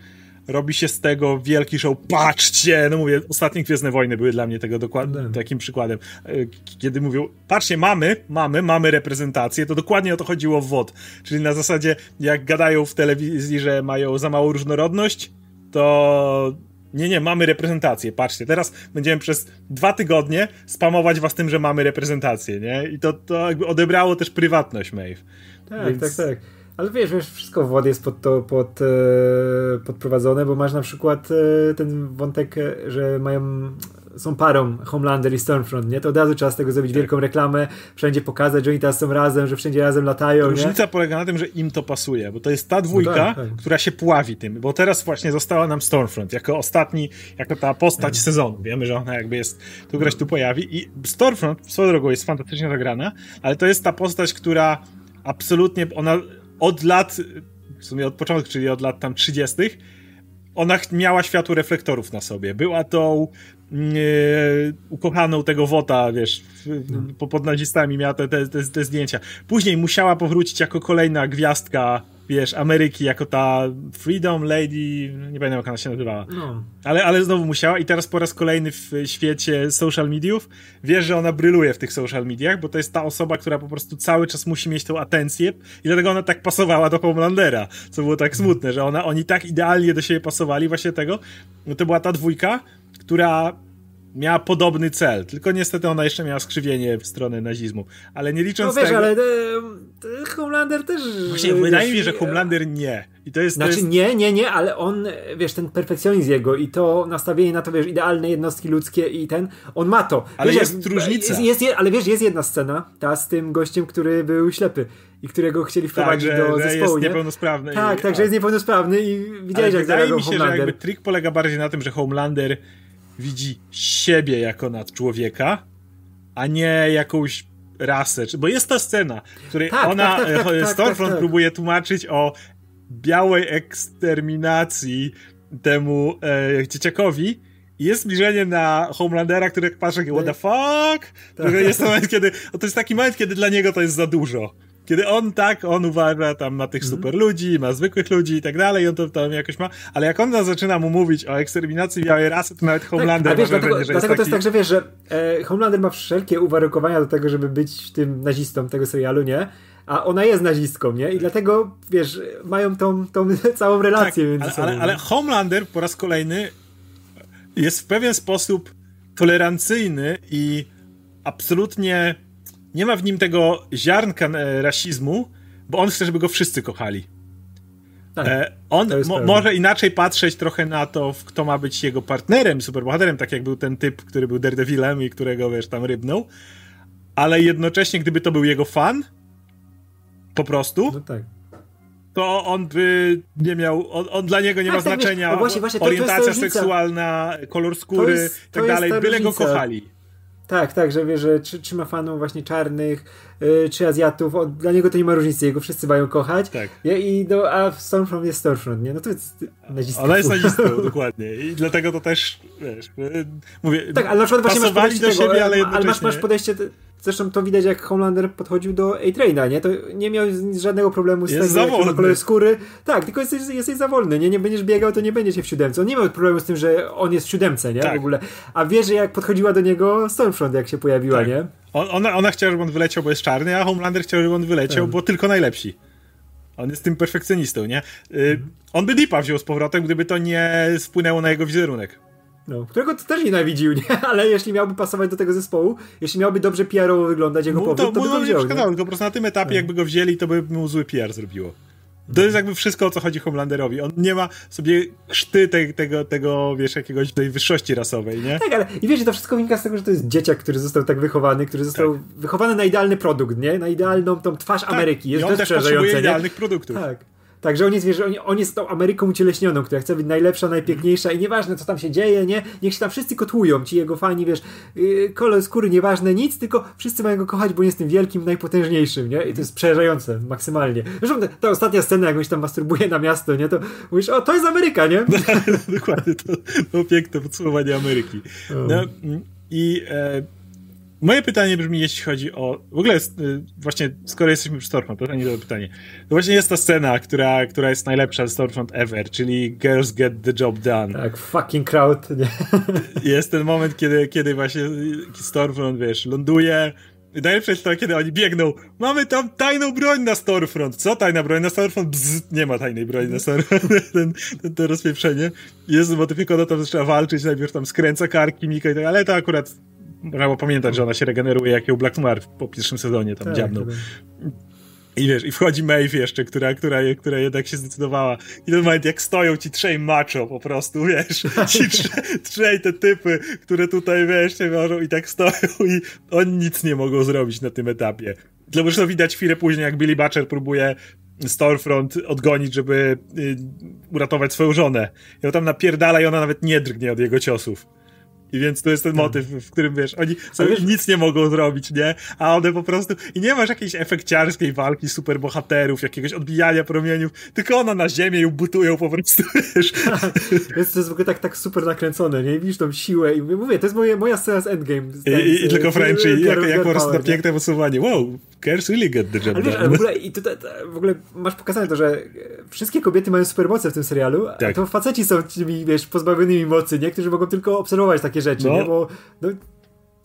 robi się z tego wielki show. Patrzcie! No mówię, ostatnie Gwiezdne Wojny były dla mnie tego dokładnie takim przykładem. E, kiedy mówią, patrzcie, mamy, mamy, mamy reprezentację, to dokładnie o to chodziło w WOD. Czyli na zasadzie, jak gadają w telewizji, że mają za małą różnorodność, to nie, nie, mamy reprezentację. Patrzcie, teraz będziemy przez dwa tygodnie spamować was tym, że mamy reprezentację, nie? I to, to jakby odebrało też prywatność Maeve. Tak, Więc... tak, tak. Ale wiesz, wiesz, wszystko w WOD jest pod to pod, e, podprowadzone, bo masz na przykład e, ten wątek, e, że mają są parą Homelander i Stormfront, nie? To od razu trzeba z tego zrobić tak. wielką reklamę, wszędzie pokazać, że oni teraz są razem, że wszędzie razem latają, Różnica nie? polega na tym, że im to pasuje, bo to jest ta dwójka, no tak, tak. która się pławi tym, bo teraz właśnie została nam Stormfront jako ostatni, jako ta postać tak. sezonu. Wiemy, że ona jakby jest, tu grać tu pojawi i Stormfront swoją drogą jest fantastycznie zagrana, ale to jest ta postać, która absolutnie, ona od lat, w sumie od początku, czyli od lat tam 30., ona miała światło reflektorów na sobie. Była tą ukochaną tego Wota, wiesz, no. pod nazistami miała te, te, te, te, zdjęcia. Później musiała powrócić jako kolejna gwiazdka, wiesz, Ameryki, jako ta Freedom Lady, nie pamiętam jak ona się nazywała. No. Ale, ale znowu musiała i teraz po raz kolejny w świecie social mediów wiesz, że ona bryluje w tych social mediach, bo to jest ta osoba, która po prostu cały czas musi mieć tą atencję i dlatego ona tak pasowała do Homelandera, co było tak smutne, że ona, oni tak idealnie do siebie pasowali, właśnie tego, no to była ta dwójka, która miała podobny cel, tylko niestety ona jeszcze miała skrzywienie w stronę nazizmu. Ale nie licząc no wiesz, tego... ale e, Homelander też... Właśnie, wiesz, wydaje mi się, że Homelander nie. I to jest, znaczy to jest... nie, nie, nie, ale on, wiesz, ten perfekcjonizm jego i to nastawienie na to, wiesz, idealne jednostki ludzkie i ten, on ma to. Ale wiesz, jest różnica. Jest, jest, ale wiesz, jest jedna scena, ta z tym gościem, który był ślepy i którego chcieli wprowadzić tak, że, do zespołu, jest nie? niepełnosprawny. Tak, i, tak, że jest niepełnosprawny i widziałeś, jak Wydaje mi się, Homelander. że jakby trik polega bardziej na tym, że Homelander widzi siebie jako nadczłowieka, a nie jakąś rasę. Bo jest ta scena, w której tak, ona, tak, tak, tak, tak Stormfront tak, próbuje tłumaczyć o białej eksterminacji temu e, dzieciakowi i jest zbliżenie na Homelandera, który patrzy, what the fuck? Tak. Jest to moment, kiedy, to jest taki moment, kiedy dla niego to jest za dużo. Kiedy on tak, on uważa tam ma tych mm. super ludzi, ma zwykłych ludzi i tak dalej, on to tam jakoś ma, ale jak on zaczyna mu mówić o eksterminacji białej rasy, to nawet tak, Homelander tak, wiesz, ma dlatego, że dlatego to jest tak, że wiesz, że e, Homelander ma wszelkie uwarunkowania do tego, żeby być tym nazistą tego serialu, nie? a ona jest nazistką, nie? I dlatego, wiesz, mają tą, tą całą relację tak, między sobą. Ale, ale Homelander po raz kolejny jest w pewien sposób tolerancyjny i absolutnie nie ma w nim tego ziarnka e, rasizmu, bo on chce, żeby go wszyscy kochali. Tak, e, on mo może inaczej patrzeć trochę na to, kto ma być jego partnerem, superbohaterem, tak jak był ten typ, który był Daredevilem i którego, wiesz, tam rybnął, ale jednocześnie, gdyby to był jego fan, po prostu, no tak. to on by nie miał, on, on dla niego nie tak, ma tak, znaczenia, wiesz, no właśnie, właśnie, orientacja seksualna, kolor skóry, i tak dalej, byle go kochali. Tak, tak, że wie, że czy, czy ma fanów właśnie czarnych, yy, czy Azjatów, o, dla niego to nie ma różnicy, jego wszyscy mają kochać. Tak. I, i do, a Stormfront jest Stormfront, nie? No to jest nazistą. Ona jest nazistą, dokładnie. I dlatego to też, wiesz, mówię, Tak, ale na przykład właśnie masz podejście do siebie, tego, ale, ale masz, masz podejście Zresztą to widać, jak Homelander podchodził do A-Traina, nie? To nie miał żadnego problemu z jest tego, jak kolor skóry. Tak, tylko jesteś, jesteś za wolny, nie? Nie będziesz biegał, to nie będziesz w siódemce. On nie miał problemu z tym, że on jest w siódemce, nie? Tak. W ogóle. A wie, że jak podchodziła do niego Stormfront, jak się pojawiła, tak. nie? ona, ona chciała, żeby on wyleciał, bo jest czarny, a Homelander chciał, żeby on wyleciał, tak. bo tylko najlepsi. On jest tym perfekcjonistą, nie? Y, mhm. On by Deepa wziął z powrotem, gdyby to nie wpłynęło na jego wizerunek. No, którego to też nienawidził, nie? Ale jeśli miałby pasować do tego zespołu, jeśli miałby dobrze PR-owo wyglądać jego no, powrót, to, to by go wziął. Nie tylko po prostu na tym etapie, tak. jakby go wzięli, to by mu zły PR zrobiło. To jest jakby wszystko, o co chodzi Homelanderowi. On nie ma sobie krzty te, tego, tego, wiesz, jakiegoś tej wyższości rasowej, nie? Tak, ale i wiesz, to wszystko wynika z tego, że to jest dzieciak, który został tak wychowany, który został tak. wychowany na idealny produkt, nie? Na idealną tą twarz tak. Ameryki. Jest I on też potrzebuje idealnych produktów. Tak. Także on jest, wiesz, on, on jest tą Ameryką ucieleśnioną, która chce być najlepsza, najpiękniejsza i nieważne co tam się dzieje, nie? Niech się tam wszyscy kotłują, ci jego fani, wiesz, yy, kolor skóry, nieważne nic, tylko wszyscy mają go kochać, bo jest tym wielkim, najpotężniejszym, nie? I to jest przerażające, maksymalnie. Zresztą ta, ta ostatnia scena, jak on się tam masturbuje na miasto, nie? To mówisz, o, to jest Ameryka, nie? Dokładnie, to, to piękne podsumowanie Ameryki. No, I e, Moje pytanie brzmi, jeśli chodzi o. W ogóle y, właśnie, skoro jesteśmy przy Stormfront, to nie to pytanie. To właśnie jest ta scena, która, która jest najlepsza z Stormfront ever, czyli Girls Get the Job Done. Tak, fucking crowd. Nie? Jest ten moment, kiedy, kiedy właśnie Stormfront, wiesz, ląduje. Najlepsze jest to, kiedy oni biegną. Mamy tam tajną broń na Stormfront. Co tajna broń na Stormfront? Bzz, nie ma tajnej broni na Stormfront. ten, ten, to rozpieprzenie. Jest modyfikowana, tam zaczyna walczyć, najpierw tam skręca karki, Mika i tak, ale to akurat Brawo pamiętać, że ona się regeneruje jak ją Black Noir po pierwszym sezonie tam tak, dziabnął. Tak. I wiesz, i wchodzi Maeve jeszcze, która, która, która jednak się zdecydowała. I ten moment, jak stoją ci trzej macho po prostu, wiesz, ci trzej te typy, które tutaj, wiesz, się wiążą i tak stoją i oni nic nie mogą zrobić na tym etapie. Dlatego, że to widać chwilę później, jak Billy Butcher próbuje Storefront odgonić, żeby y, uratować swoją żonę. I on tam napierdala i ona nawet nie drgnie od jego ciosów. I więc to jest ten tak. motyw, w którym wiesz, oni sobie wiesz, nic nie mogą zrobić, nie? A one po prostu. I nie masz jakiejś efekciarskiej walki superbohaterów, jakiegoś odbijania promieniów, tylko ona na ziemię ją butują po prostu, wiesz. Jest, to jest w ogóle tak, tak super nakręcone, nie? Widzisz tą siłę i mówię, to jest moje, moja scena z Endgame. I, i, i tylko Frenchy, jak, jak po prostu na piękne posuwanie. Wow, Cares really get the job ale, wiesz, ale w ogóle, i tutaj, w ogóle masz pokazane to, że wszystkie kobiety mają supermoce w tym serialu, tak. a to faceci są tymi, wiesz, pozbawionymi mocy, nie? Którzy mogą tylko obserwować takie rzeczy, no. nie? Bo no,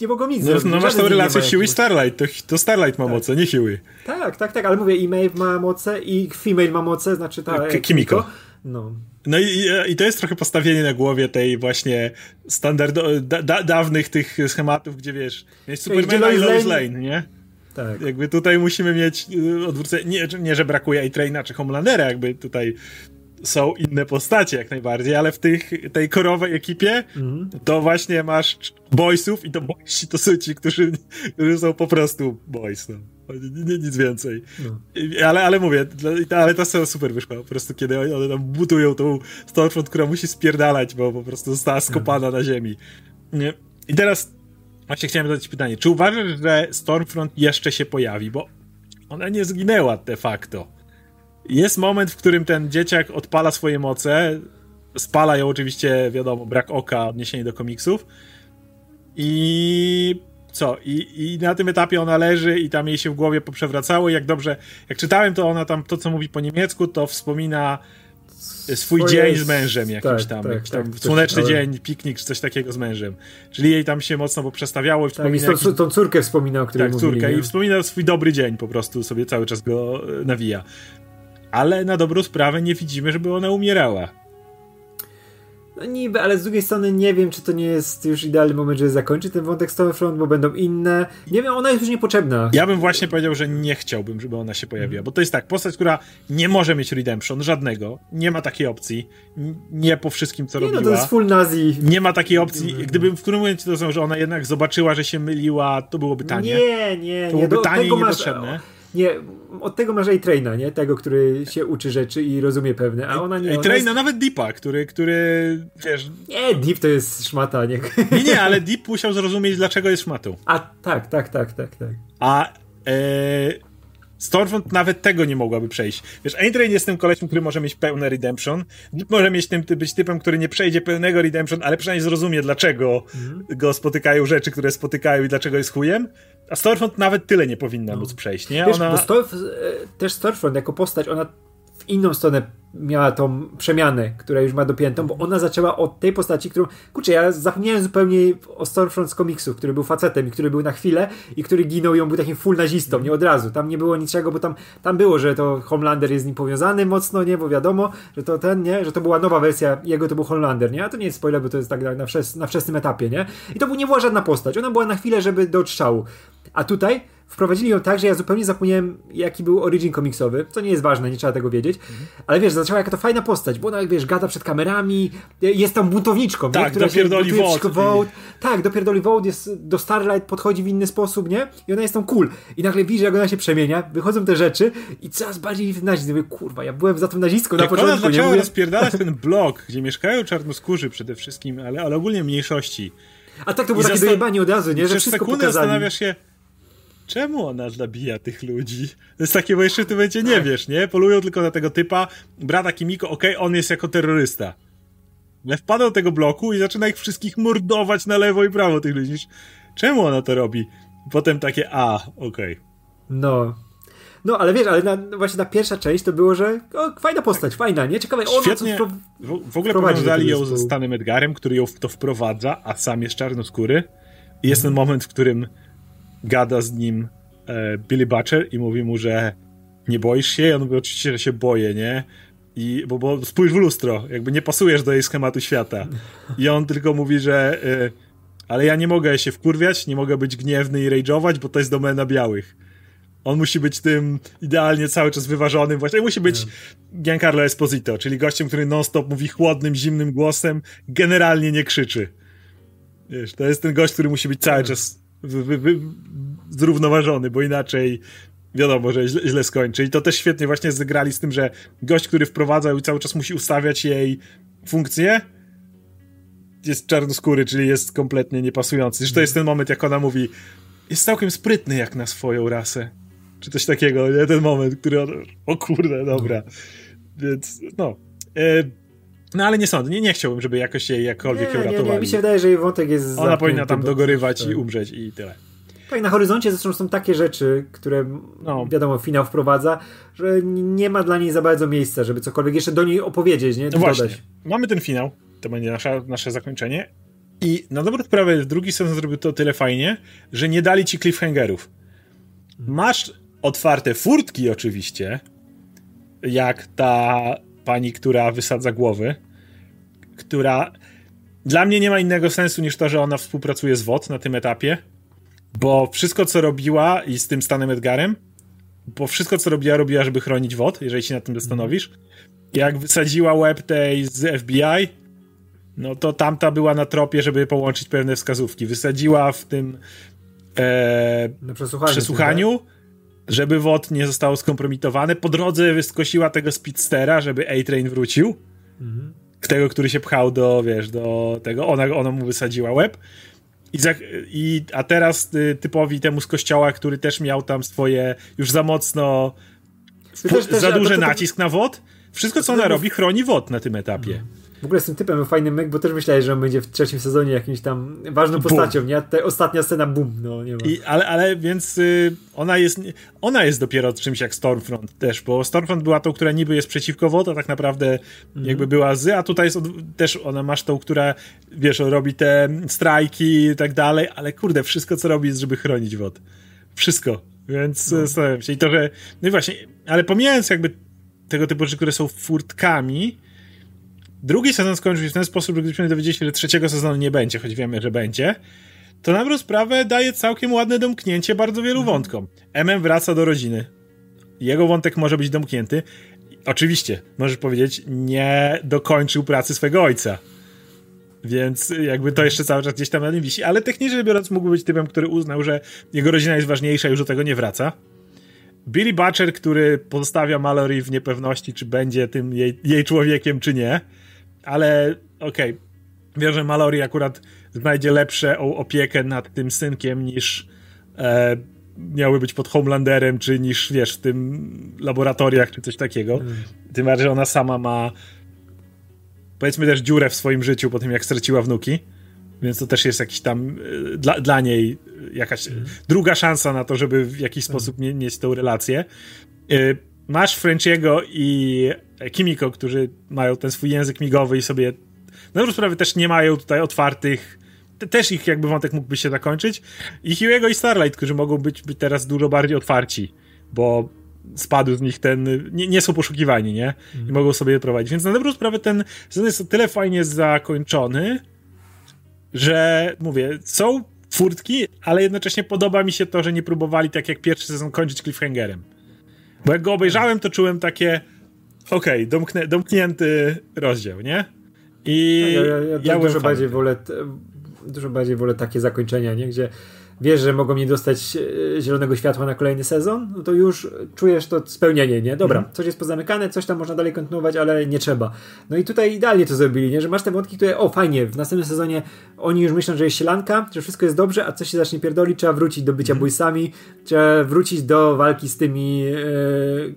nie mogą nic no, No masz tą relację siły Starlight, to, to Starlight ma tak. moce, nie siły. Tak, tak, tak, ale mówię, i Maeve ma moce i Female ma moce, znaczy ta... K Kimiko. No. No i, i to jest trochę postawienie na głowie tej właśnie standardo, da, da, dawnych tych schematów, gdzie wiesz, mieć Supermana i Lois Lane, nie? Tak. Jakby tutaj musimy mieć y, odwrócenie, nie, nie że brakuje A-Traina czy Homelandera, jakby tutaj są inne postacie jak najbardziej, ale w tych, tej korowej ekipie mm. to właśnie masz boysów i to boysi to są ci, którzy, którzy są po prostu boys, no. Nic więcej. No. Ale, ale mówię, ale ta scena super wyszła. Po prostu kiedy one tam budują tą Stormfront, która musi spierdalać, bo po prostu została skopana no. na ziemi. Nie? I teraz właśnie chciałem zadać pytanie. Czy uważasz, że Stormfront jeszcze się pojawi? Bo ona nie zginęła de facto. Jest moment, w którym ten dzieciak odpala swoje moce. Spala ją oczywiście, wiadomo, brak oka, odniesienie do komiksów. I co? I, I na tym etapie ona leży i tam jej się w głowie poprzewracało. I jak dobrze, jak czytałem, to ona tam to, co mówi po niemiecku, to wspomina swój dzień z mężem jakiś tak, tam, tak, jakiś tam tak, słoneczny ale... dzień, piknik czy coś takiego z mężem. Czyli jej tam się mocno poprzestawiało. I tak, i tą, jakiś... tą córkę wspomina, o której Tak, córkę i wspomina swój dobry dzień po prostu, sobie cały czas go nawija ale na dobrą sprawę nie widzimy, żeby ona umierała. No niby, ale z drugiej strony nie wiem, czy to nie jest już idealny moment, żeby zakończyć ten wątek Stormfront, bo będą inne. Nie wiem, ona jest już niepotrzebna. Ja bym właśnie powiedział, że nie chciałbym, żeby ona się pojawiła, bo to jest tak, postać, która nie może mieć redemption, żadnego, nie ma takiej opcji, nie po wszystkim, co nie, robiła. no to jest full nazi. Nie ma takiej opcji, gdybym w którym momencie to są, że ona jednak zobaczyła, że się myliła, to byłoby tanie. Nie, nie, to byłoby nie. tanie i niepotrzebne. Masz Nie, od tego masz A-Traina, nie? Tego, który się uczy rzeczy i rozumie pewne, a ona nie. A-Traina, jest... nawet Deepa, który, który, wiesz... Nie, Deep to jest szmata, nie? Nie, nie, ale Deep musiał zrozumieć, dlaczego jest szmatą. A, tak, tak, tak, tak, tak. A... E Stormfront nawet tego nie mogłaby przejść. Wiesz, Aintrain jest tym kolesiem, który może mieć pełne redemption. Może mieć tym, być typem, który nie przejdzie pełnego redemption, ale przynajmniej zrozumie, dlaczego mm. go spotykają rzeczy, które spotykają i dlaczego jest chujem. A Stormfront nawet tyle nie powinna no. móc przejść, nie? Wiesz, ona... bo Storf, e, też Stormfront jako postać, ona w inną stronę miała tą przemianę, która już ma dopiętą, bo ona zaczęła od tej postaci, którą, kurczę, ja zapomniałem zupełnie o Stormfront z komiksów, który był facetem i który był na chwilę i który ginął i on był takim full nazistą, nie od razu. Tam nie było niczego, bo tam, tam było, że to Homelander jest z nim powiązany mocno, nie, bo wiadomo, że to ten, nie, że to była nowa wersja jego, to był Homelander, nie, a to nie jest spoiler, bo to jest tak na, wczes, na wczesnym etapie, nie. I to nie była żadna postać, ona była na chwilę, żeby do strzału. A tutaj wprowadzili ją tak, że ja zupełnie zapomniałem, jaki był origin komiksowy, co nie jest ważne, nie trzeba tego wiedzieć, mhm. ale wiesz, zaczęła jaka to fajna postać, bo ona, wiesz, gada przed kamerami, jest tam buntowniczką, tak, nie? która dopierdoli wołt. Tak, dopierdoli wołt, jest, do Starlight podchodzi w inny sposób, nie? I ona jest tam cool. I nagle widzi, jak ona się przemienia, wychodzą te rzeczy i coraz bardziej w nazizm. Mówię, kurwa, ja byłem za tą nazistką na początku. Ona zaczęła rozpierdalać ten blok, gdzie mieszkają czarnoskórzy przede wszystkim, ale, ale ogólnie mniejszości. A tak to było I takie zastan- dojebanie od razu, nie? Że wszystko sekundę pokazali. zastanawiasz się, czemu ona zabija tych ludzi? To jest takie, bo jeszcze ty będzie nie tak. wiesz, nie? Polują tylko na tego typa, brata Kimiko, okej, okay, on jest jako terrorysta. Ale wpada do tego bloku i zaczyna ich wszystkich mordować na lewo i prawo tych ludzi. Czemu ona to robi? Potem takie, a, okej. Okay. No. No, ale wiesz, ale na, właśnie ta pierwsza część to było, że o, fajna postać, fajna, nie? Ciekawe, ona Świetnie, co w, w ogóle powiązali ją ze Stanem Edgarem, który ją w to wprowadza, a sam jest czarnoskóry. I jest ten moment, w którym gada z nim e, Billy Butcher i mówi mu, że nie boisz się? I on mówi oczywiście, że się boję, nie? I, bo, bo spójrz w lustro, jakby nie pasujesz do jej schematu świata. I on tylko mówi, że e, ale ja nie mogę się wkurwiać, nie mogę być gniewny i rage'ować, bo to jest domena białych. On musi być tym idealnie cały czas wyważonym, właśnie musi być yeah. Giancarlo Esposito, czyli gościem, który non-stop mówi chłodnym, zimnym głosem, generalnie nie krzyczy. Wiesz, to jest ten gość, który musi być cały czas wy, wy, zrównoważony, bo inaczej wiadomo, że źle, źle skończy. I to też świetnie właśnie zagrali z tym, że gość, który wprowadzał i cały czas musi ustawiać jej funkcję, jest czarnoskóry, czyli jest kompletnie niepasujący. Zresztą to jest ten moment, jak ona mówi, jest całkiem sprytny jak na swoją rasę. Czy coś takiego, nie? Ten moment, który on, o kurde, dobra. Więc, no. E, no ale nie sądzę, nie, nie chciałbym, żeby jakoś jej jakkolwiek nie, ją ratowali. Nie, nie, mi się wydaje, że jej wątek jest Ona powinna tam dogorywać tak. i umrzeć i tyle. Tak, na horyzoncie zresztą są takie rzeczy, które no. wiadomo, finał wprowadza, że nie ma dla niej za bardzo miejsca, żeby cokolwiek jeszcze do niej opowiedzieć, nie? No właśnie. Mamy ten finał, to będzie nasza, nasze zakończenie. I na dobrą sprawę drugi sezon zrobił to tyle fajnie, że nie dali ci cliffhangerów. Masz otwarte furtki oczywiście, jak ta pani, która wysadza głowy, która dla mnie nie ma innego sensu niż to, że ona współpracuje z WOT na tym etapie, bo wszystko, co robiła i z tym Stanem Edgarem, bo wszystko, co robiła, robiła, żeby chronić WOT, jeżeli się nad tym zastanowisz. Jak wysadziła web tej z FBI, no to tamta była na tropie, żeby połączyć pewne wskazówki. Wysadziła w tym e, przesłuchaniu, przesłuchaniu żeby WOT nie zostało skompromitowane. Po drodze wyskosiła tego speedstera, żeby A-Train wrócił. Mhm. Tego, który się pchał do, wiesz, do tego. Ona, ona mu wysadziła łeb. I, za, i a teraz y, typowi temu z kościoła, który też miał tam swoje już za mocno też, też, za duży to, to, to, nacisk na WOT. Wszystko, co ona robi, chroni WOT na tym etapie. Mhm. W ogóle z tym typem fajny myk, bo też myślałeś, że on będzie w trzecim sezonie jakimś tam ważną postacią, boom. nie? Ta ostatnia scena, bum, no nie ma. I, ale, ale więc y, ona jest ona jest dopiero czymś jak Stormfront też, bo Stormfront była tą, która niby jest przeciwko WOT, a tak naprawdę mm. jakby była z, a tutaj jest od, też ona masz tą, która wiesz, robi te strajki i tak dalej, ale kurde, wszystko co robi jest, żeby chronić WOT. Wszystko. Więc no. zastanawiam się. I trochę, no i właśnie, ale pomijając jakby tego typu rzeczy, które są furtkami, drugi sezon skończył się w ten sposób, że gdybyśmy dowiedzieli się, że trzeciego sezonu nie będzie, choć wiemy, że będzie, to na dobrą sprawę daje całkiem ładne domknięcie bardzo wielu mhm. wątkom. MM wraca do rodziny. Jego wątek może być domknięty. Oczywiście, możesz powiedzieć, nie dokończył pracy swego ojca. Więc jakby to jeszcze cały czas gdzieś tam na nim wisi. Ale technicznie biorąc, mógł być typem, który uznał, że jego rodzina jest ważniejsza i już do tego nie wraca. Billy Butcher, który pozostawia Mallory w niepewności, czy będzie tym jej, jej człowiekiem, czy nie, ale okej, okay. wiem, że Mallory akurat znajdzie lepszą opiekę nad tym synkiem niż e, miały być pod Homelanderem, czy niż, wiesz, w tym laboratoriach, czy coś takiego. Mm. Tym bardziej, że ona sama ma powiedzmy też dziurę w swoim życiu po tym, jak straciła wnuki. Więc to też jest jakiś tam e, dla, dla niej jakaś mm. druga szansa na to, żeby w jakiś mm. sposób mie mieć tę relację. E, masz Frenchiego i Kimiko, którzy mają ten swój język migowy i sobie na dobrą sprawę też nie mają tutaj otwartych też ich jakby wątek mógłby się zakończyć. I Hughego i Starlight, którzy mogą być, być teraz dużo bardziej otwarci, bo spadł z nich ten, nie, nie są poszukiwani, nie? I mm. mogą sobie je prowadzić. Więc na dobrą sprawę ten sezon jest o tyle fajnie zakończony, że mówię, są furtki, ale jednocześnie podoba mi się to, że nie próbowali tak jak pierwszy sezon kończyć cliffhangerem. Bo jak go obejrzałem, to czułem takie okej, okay, domknięty rozdział, nie? I ja, ja, ja, ja dużo bardziej wolę dużo bardziej wolę takie zakończenia, nie? Gdzie wiesz, że mogą nie dostać e, zielonego światła na kolejny sezon, no to już czujesz to spełnienie, nie? Dobra, mm. coś jest pozamykane, coś tam można dalej kontynuować, ale nie trzeba. No i tutaj idealnie to zrobili, nie? Że masz te wątki, które, o fajnie, w następnym sezonie oni już myślą, że jest sielanka, że wszystko jest dobrze, a coś się zacznie pierdolić, trzeba wrócić do bycia mm. bójsami, trzeba wrócić do walki z tymi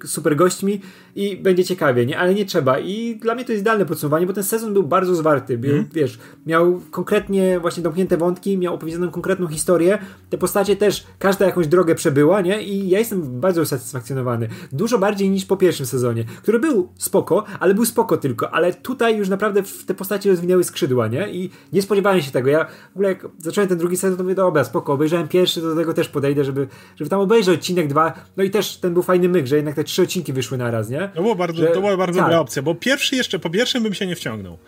e, super gośćmi i będzie ciekawie, nie? Ale nie trzeba. I dla mnie to jest idealne podsumowanie, bo ten sezon był bardzo zwarty. Był, mm. Wiesz, miał konkretnie właśnie domknięte wątki, miał opowiedzianą konkretną historię. Te postacie też, każda jakąś drogę przebyła, nie? I ja jestem bardzo usatysfakcjonowany. Dużo bardziej niż po pierwszym sezonie, który był spoko, ale był spoko tylko. Ale tutaj już naprawdę te postacie rozwinęły skrzydła, nie? I nie spodziewałem się tego. Ja w ogóle jak zacząłem ten drugi sezon, to mówię, dobra, spoko, obejrzałem pierwszy, to do tego też podejdę, żeby, żeby tam obejrzeć odcinek dwa. No i też ten był fajny myk, że jednak te trzy odcinki wyszły naraz, nie? To, było bardzo, że, to była bardzo tak. dobra opcja, bo pierwszy jeszcze, po pierwszym bym się nie wciągnął.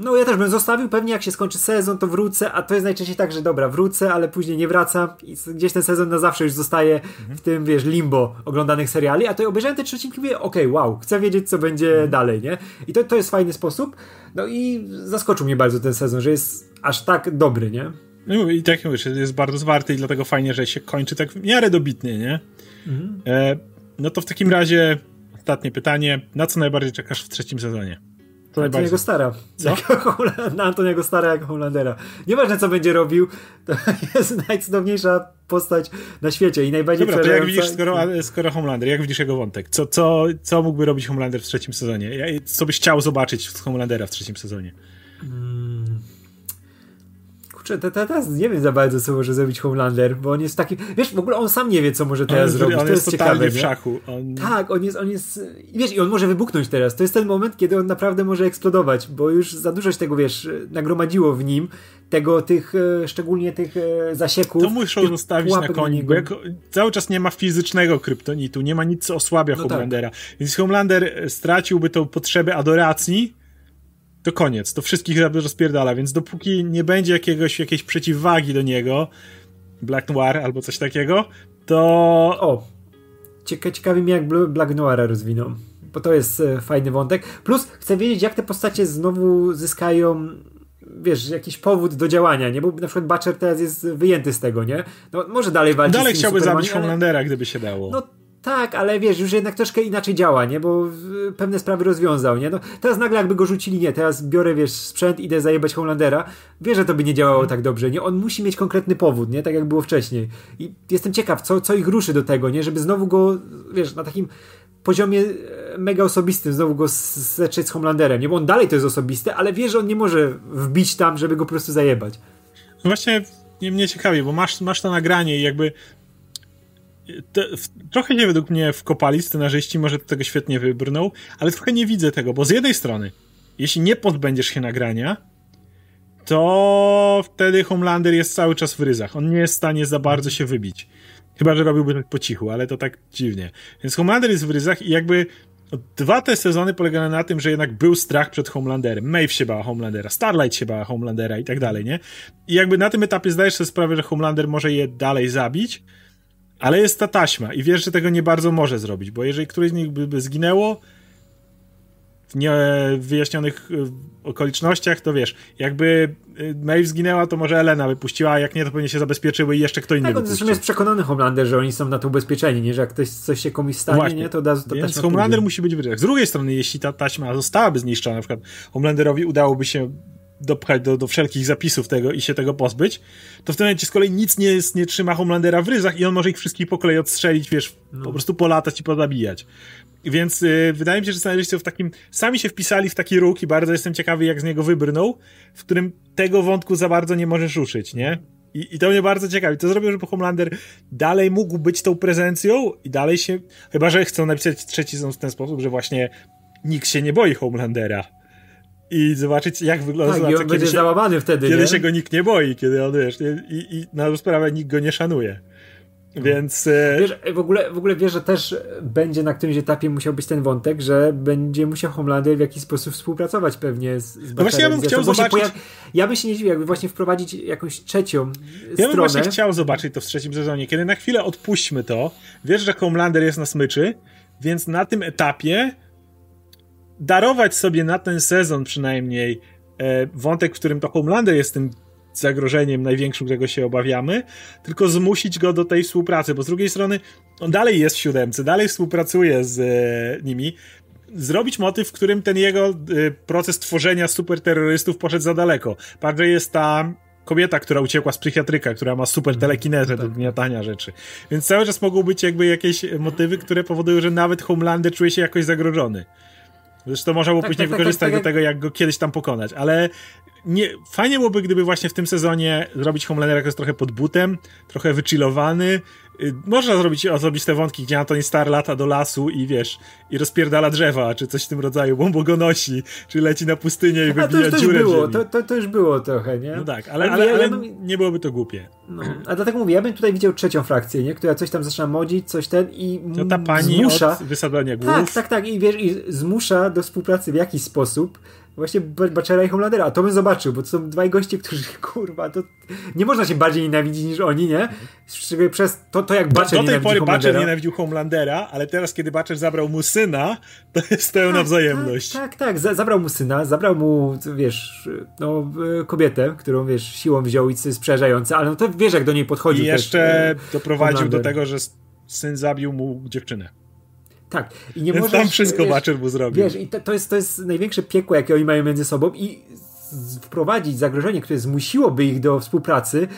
No ja też bym zostawił, pewnie jak się skończy sezon, to wrócę, a to jest najczęściej tak, że dobra, wrócę, ale później nie wracam i gdzieś ten sezon na zawsze już zostaje mhm. w tym, wiesz, limbo oglądanych seriali, a to obejrzałem te trzy odcinki i mówię, okej, okay, wow, chcę wiedzieć, co będzie mhm. dalej, nie? I to, to jest fajny sposób, no i zaskoczył mnie bardzo ten sezon, że jest aż tak dobry, nie? No i tak mówisz, jest bardzo zwarty i dlatego fajnie, że się kończy tak w miarę dobitnie, nie? Mhm. E, no to w takim razie ostatnie pytanie. Na co najbardziej czekasz w trzecim sezonie? To Antoniego Stara. Co? na Antoniego Stara jako Holandera. Nieważne co będzie robił, to jest najcudowniejsza postać na świecie i najbardziej Dobra, to jak widzisz, skoro, skoro Homelander, jak widzisz jego wątek? Co, co, co mógłby robić Homelander w trzecim sezonie? Co byś chciał zobaczyć z Homelandera w trzecim sezonie? Kurczę, teraz nie wiem za bardzo, co może zrobić Homelander, bo on jest taki. Wiesz, w ogóle on sam nie wie, co może teraz on zrobić. On to jest, jest ciekawe. w szachu. On... Tak, on jest, on jest. Wiesz, i on może wybuchnąć teraz. To jest ten moment, kiedy on naprawdę może eksplodować, bo już za dużo się tego, wiesz, nagromadziło w nim, tego, tych, e, szczególnie tych e, zasieków. To muszą zostawić na koniu, bo jako, cały czas nie ma fizycznego kryptonitu, nie ma nic, co osłabia no tak. Homelandera. Tak. Więc Homelander straciłby tą potrzebę adoracji, to koniec, to wszystkich rozpierdala, więc dopóki nie będzie jakiegoś, jakiejś przeciwwagi do niego, Black Noir albo coś takiego, to... O, Cieka ciekawi mnie jak Black Noir rozwiną, bo to jest e, fajny wątek. Plus chcę wiedzieć, jak te postacie znowu zyskają wiesz, jakiś powód do działania, nie? Bo na przykład Butcher teraz jest wyjęty z tego, nie? No może dalej walczyć Dalej chciałby zabić Homelandera, gdyby się dało. No tak, ale wiesz, już jednak troszkę inaczej działa, nie? Bo pewne sprawy rozwiązał, nie? No, teraz nagle jakby go rzucili, nie, teraz biorę, wiesz, sprzęt, idę zajebać Homelandera. Wiesz, że to by nie działało tak dobrze, nie? On musi mieć konkretny powód, nie? Tak jak było wcześniej. I jestem ciekaw, co, co ich ruszy do tego, nie? Żeby znowu go, wiesz, na takim poziomie e, mega osobistym znowu go zetrzeć z Homelanderem, nie? Bo on dalej to jest osobiste, ale wie, że on nie może wbić tam, żeby go po prostu zajebać. No właśnie mnie ciekawi, bo masz, masz to nagranie i jakby trochę nie według mnie wkopali scenarzyści, może tego świetnie wybrnął, ale trochę nie widzę tego, bo z jednej strony, jeśli nie pozbędziesz się nagrania, to wtedy Homelander jest cały czas w ryzach. On nie jest w stanie za bardzo się wybić. Chyba, że robiłby tak po cichu, ale to tak dziwnie. Więc Homelander jest w ryzach i jakby dwa te sezony polegały na tym, że jednak był strach przed Homelanderem. Maeve się bała Homelandera, Starlight się bała Homelandera i tak dalej, nie? I jakby na tym etapie zdajesz sobie sprawę, że Homelander może je dalej zabić, ale jest ta taśma i wiesz, że tego nie bardzo może zrobić, bo jeżeli któreś z nich by, by zginęło, w niewyjaśnionych okolicznościach, to wiesz, jakby Maeve zginęła, to może Elena wypuściła, a jak nie, to pewnie się zabezpieczyły i jeszcze kto inny tak, wypuścił. Zresztą jest przekonany Homelander, że oni są na to ubezpieczeni, nie? że jak ktoś, coś się komuś stanie, Właśnie. nie? to da to Więc Homelander musi być w Z drugiej strony, jeśli ta taśma zostałaby zniszczona, na przykład Homelanderowi udałoby się dopchać do, do wszelkich zapisów tego i się tego pozbyć, to w tym momencie z kolei nic nie, jest, nie trzyma Homelandera w ryzach i on może ich wszystkich po kolei odstrzelić, wiesz, no. po prostu polatać i pozabijać. Więc y, wydaje mi się, że scenarzyści w takim, sami się wpisali w taki róg i bardzo jestem ciekawy, jak z niego wybrnął, w którym tego wątku za bardzo nie możesz ruszyć, nie? I, I to mnie bardzo ciekawi. To zrobił, żeby Homelander dalej mógł być tą prezencją i dalej się, chyba, że chcą napisać trzeci sezon w ten sposób, że właśnie nikt się nie boi Homelandera i zobaczyć, jak wygląda tak, sytuacja, kiedy, się, załamany wtedy, kiedy nie? się go nikt nie boi, kiedy on, wiesz, i, i na sprawę nikt go nie szanuje. Więc. E, wiesz, w ogóle, w ogóle wiesz, że też będzie na którymś etapie musiał być ten wątek, że będzie musiał Homelander w jakiś sposób współpracować pewnie z, z No właśnie ja bym chciał zobaczyć. Pojaw... Ja bym się nie dziwił, jakby właśnie wprowadzić jakąś trzecią ja stronę. Bym właśnie chciał zobaczyć to w trzecim sezonie, kiedy na chwilę odpuśćmy to. Wiesz, że Homelander jest na smyczy, więc na tym etapie darować sobie na ten sezon przynajmniej e, wątek, w którym to Homelander jest tym zagrożeniem największym, którego się obawiamy, tylko zmusić go do tej współpracy, bo z drugiej strony on dalej jest w siódemce, dalej współpracuje z e, nimi. Zrobić motyw, w którym ten jego e, proces tworzenia superterrorystów poszedł za daleko. Bardziej jest ta kobieta, która uciekła z psychiatryka, która ma super mhm. telekinezę do gniatania rzeczy. Więc cały czas mogą być jakby jakieś motywy, które powodują, że nawet Homelander czuje się jakoś zagrożony. Zresztą można było tak, później tak, tak wykorzystać tak, do tego, jak go kiedyś tam pokonać, ale nie, fajnie byłoby, gdyby właśnie w tym sezonie zrobić Homelandera, jak jest trochę pod butem, trochę wychillowany, można zrobić osobiste wątki, gdzie Antoni Star lata do lasu i wiesz, i rozpierdala drzewa, czy coś w tym rodzaju, bombo go nosi, czy leci na pustynię i wybija to dziurę było, to, to, to, już było trochę, nie? No tak, ale, ale, ale, ale nie byłoby to głupie. No, a dlatego mówię, ja bym tutaj widział trzecią frakcję, nie? Która coś tam zaczyna modzić, coś ten i to ta pani zmusza... od wysadzania głów. Tak, tak, tak, i wiesz, i zmusza do współpracy w jakiś sposób, właśnie Bachera i Homelandera, a to bym zobaczył, bo to są dwaj goście, którzy, kurwa, to nie można się bardziej nienawidzić niż oni, nie? Szczególnie przez to, to jak Butcher Do, do tej pory Butcher nienawidził Homelandera, ale teraz, kiedy Butcher zabrał mu syna, to jest pełna tak, wzajemność. Tak, tak, tak. zabrał mu syna, zabrał mu, wiesz, no, kobietę, którą, wiesz, siłą wziął i co jest przerażające, ale no to wiesz, jak do niej podchodził. I jeszcze też, doprowadził Homelander. do tego, że syn zabił mu dziewczynę. Tak. I nie Więc możesz, tam wszystko Butcher mu zrobił. Wiesz, i to, to, jest, to jest największe piekło, jakie oni mają między sobą i wprowadzić zagrożenie, które zmusiłoby ich do współpracy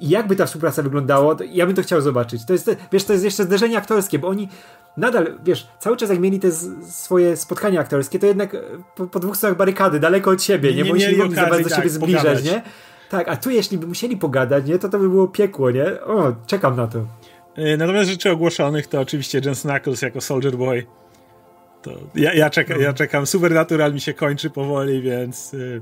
i jakby ta współpraca wyglądała, ja bym to chciał zobaczyć. To jest, wiesz, to jest jeszcze zderzenie aktorskie, bo oni nadal, wiesz, cały czas jak mieli te swoje spotkania aktorskie, to jednak po, po dwóch stronach barykady, daleko od siebie, nie? nie? Się nie mogli za bardzo do siebie tak, zbliżać, pogadać. nie? Tak, a tu jeśli by musieli pogadać, nie? To to by było piekło, nie? O, czekam na to. E, natomiast rzeczy ogłoszonych to oczywiście Jensen Knuckles jako Soldier Boy. To ja, ja, czeka, no. ja czekam. Supernatural mi się kończy powoli, więc y,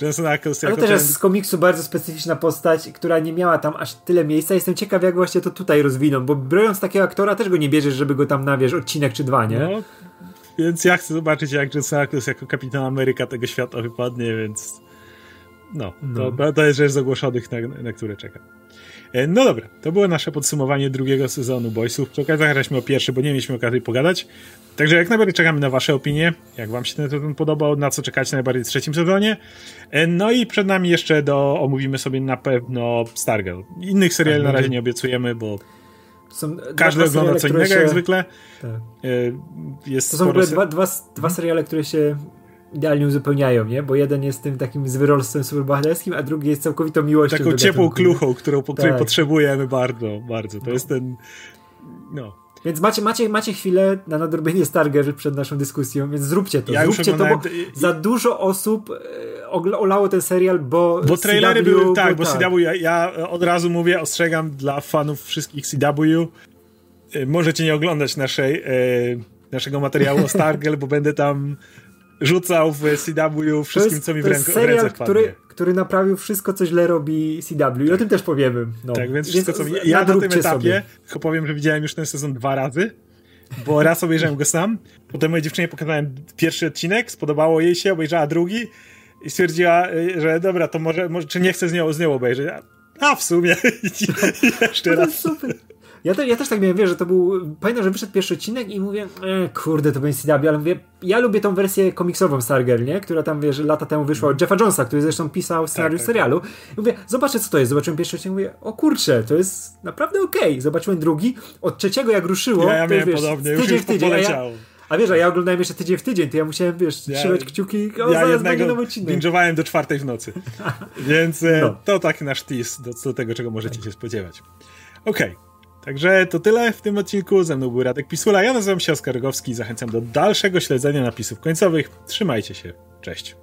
Jensen Ackles jako Ale też ten... jest z komiksu bardzo specyficzna postać, która nie miała tam aż tyle miejsca. Jestem ciekaw, jak właśnie to tutaj rozwiną, bo biorąc takiego aktora też go nie bierzesz, żeby go tam na, wiesz, odcinek czy dwa, nie? No, więc ja chcę zobaczyć, jak Jensen Ackles jako Kapitan Ameryka tego świata wypadnie, więc no, no. To, to jest rzecz z ogłoszonych, na, na które czekam. E, no dobra, to było nasze podsumowanie drugiego sezonu Boysów. Przy okazji zagraliśmy o pierwszy, bo nie mieliśmy okazji pogadać. Także jak najbardziej czekamy na wasze opinie, jak wam się ten sezon podobał, na co czekacie najbardziej w trzecim sezonie. E, no i przed nami jeszcze do, omówimy sobie na pewno Stargirl. Innych seriali tak, na razie nie obiecujemy, bo każdy ogląda co innego się... jak zwykle. Tak. E, jest to są w ogóle dwa, dwa, dwa seriale, które się idealnie uzupełniają, nie? Bo jeden jest tym takim zwyrolstwem superbohaterskim, a drugi jest całkowitą miłością. Taką ciepłą kluchą, którą, po której tak. potrzebujemy bardzo, bardzo. To no. jest ten... No. Więc macie, macie, macie chwilę na nadrobienie Starger przed naszą dyskusją, więc zróbcie to. Ja zróbcie to, bo za dużo osób e, olało ten serial, bo Bo trailery CW, były, tak, bo tak. CW, ja, ja od razu mówię, ostrzegam dla fanów wszystkich CW, e, możecie nie oglądać naszej, e, naszego materiału o Stargirl, bo będę tam rzucał w CW wszystkim, jest, co mi w, ręku, serial, w ręce który, który naprawił wszystko, co źle robi CW i tak. o tym też powiemy. No. Tak, więc wszystko, co mi... Ja na tym etapie sobie. tylko powiem, że widziałem już ten sezon dwa razy, bo raz obejrzałem go sam, potem mojej dziewczynie pokazałem pierwszy odcinek, spodobało jej się, obejrzała drugi i stwierdziła, y, że dobra, to może, może czy nie chcę z nią, z nią obejrzeć. A w sumie i, i jeszcze no raz. super. Ja, te, ja też tak miałem, wiesz, że to był. Pamiętam, że wyszedł pierwszy odcinek i mówię, e, kurde, to będzie CW, ale mówię, ja lubię tą wersję komiksową Stargirl, nie? Która tam, wiesz, lata temu wyszła od Jeffa Jonesa, który zresztą pisał scenariusz tak, tak. serialu. I mówię, zobaczę, co to jest. Zobaczyłem pierwszy odcinek mówię, o kurczę, to jest naprawdę okej. Okay. Zobaczyłem drugi. Od trzeciego, jak ruszyło, ja, ja to wiesz, podobnie, już, już tydzień. A wiesz, a ja oglądałem jeszcze tydzień w tydzień, to ja musiałem, wiesz, ja, trzymać kciuki, o, ja zaraz będzie nowy odcinek. binge'owałem do czwartej w nocy. Więc e, no. to taki nasz tease do, do tego, czego możecie się spodziewać. Okej. Okay. Także to tyle w tym odcinku. Ze mną był Radek Pisula. Ja nazywam się Oskar Rogowski i zachęcam do dalszego śledzenia napisów końcowych. Trzymajcie się. Cześć.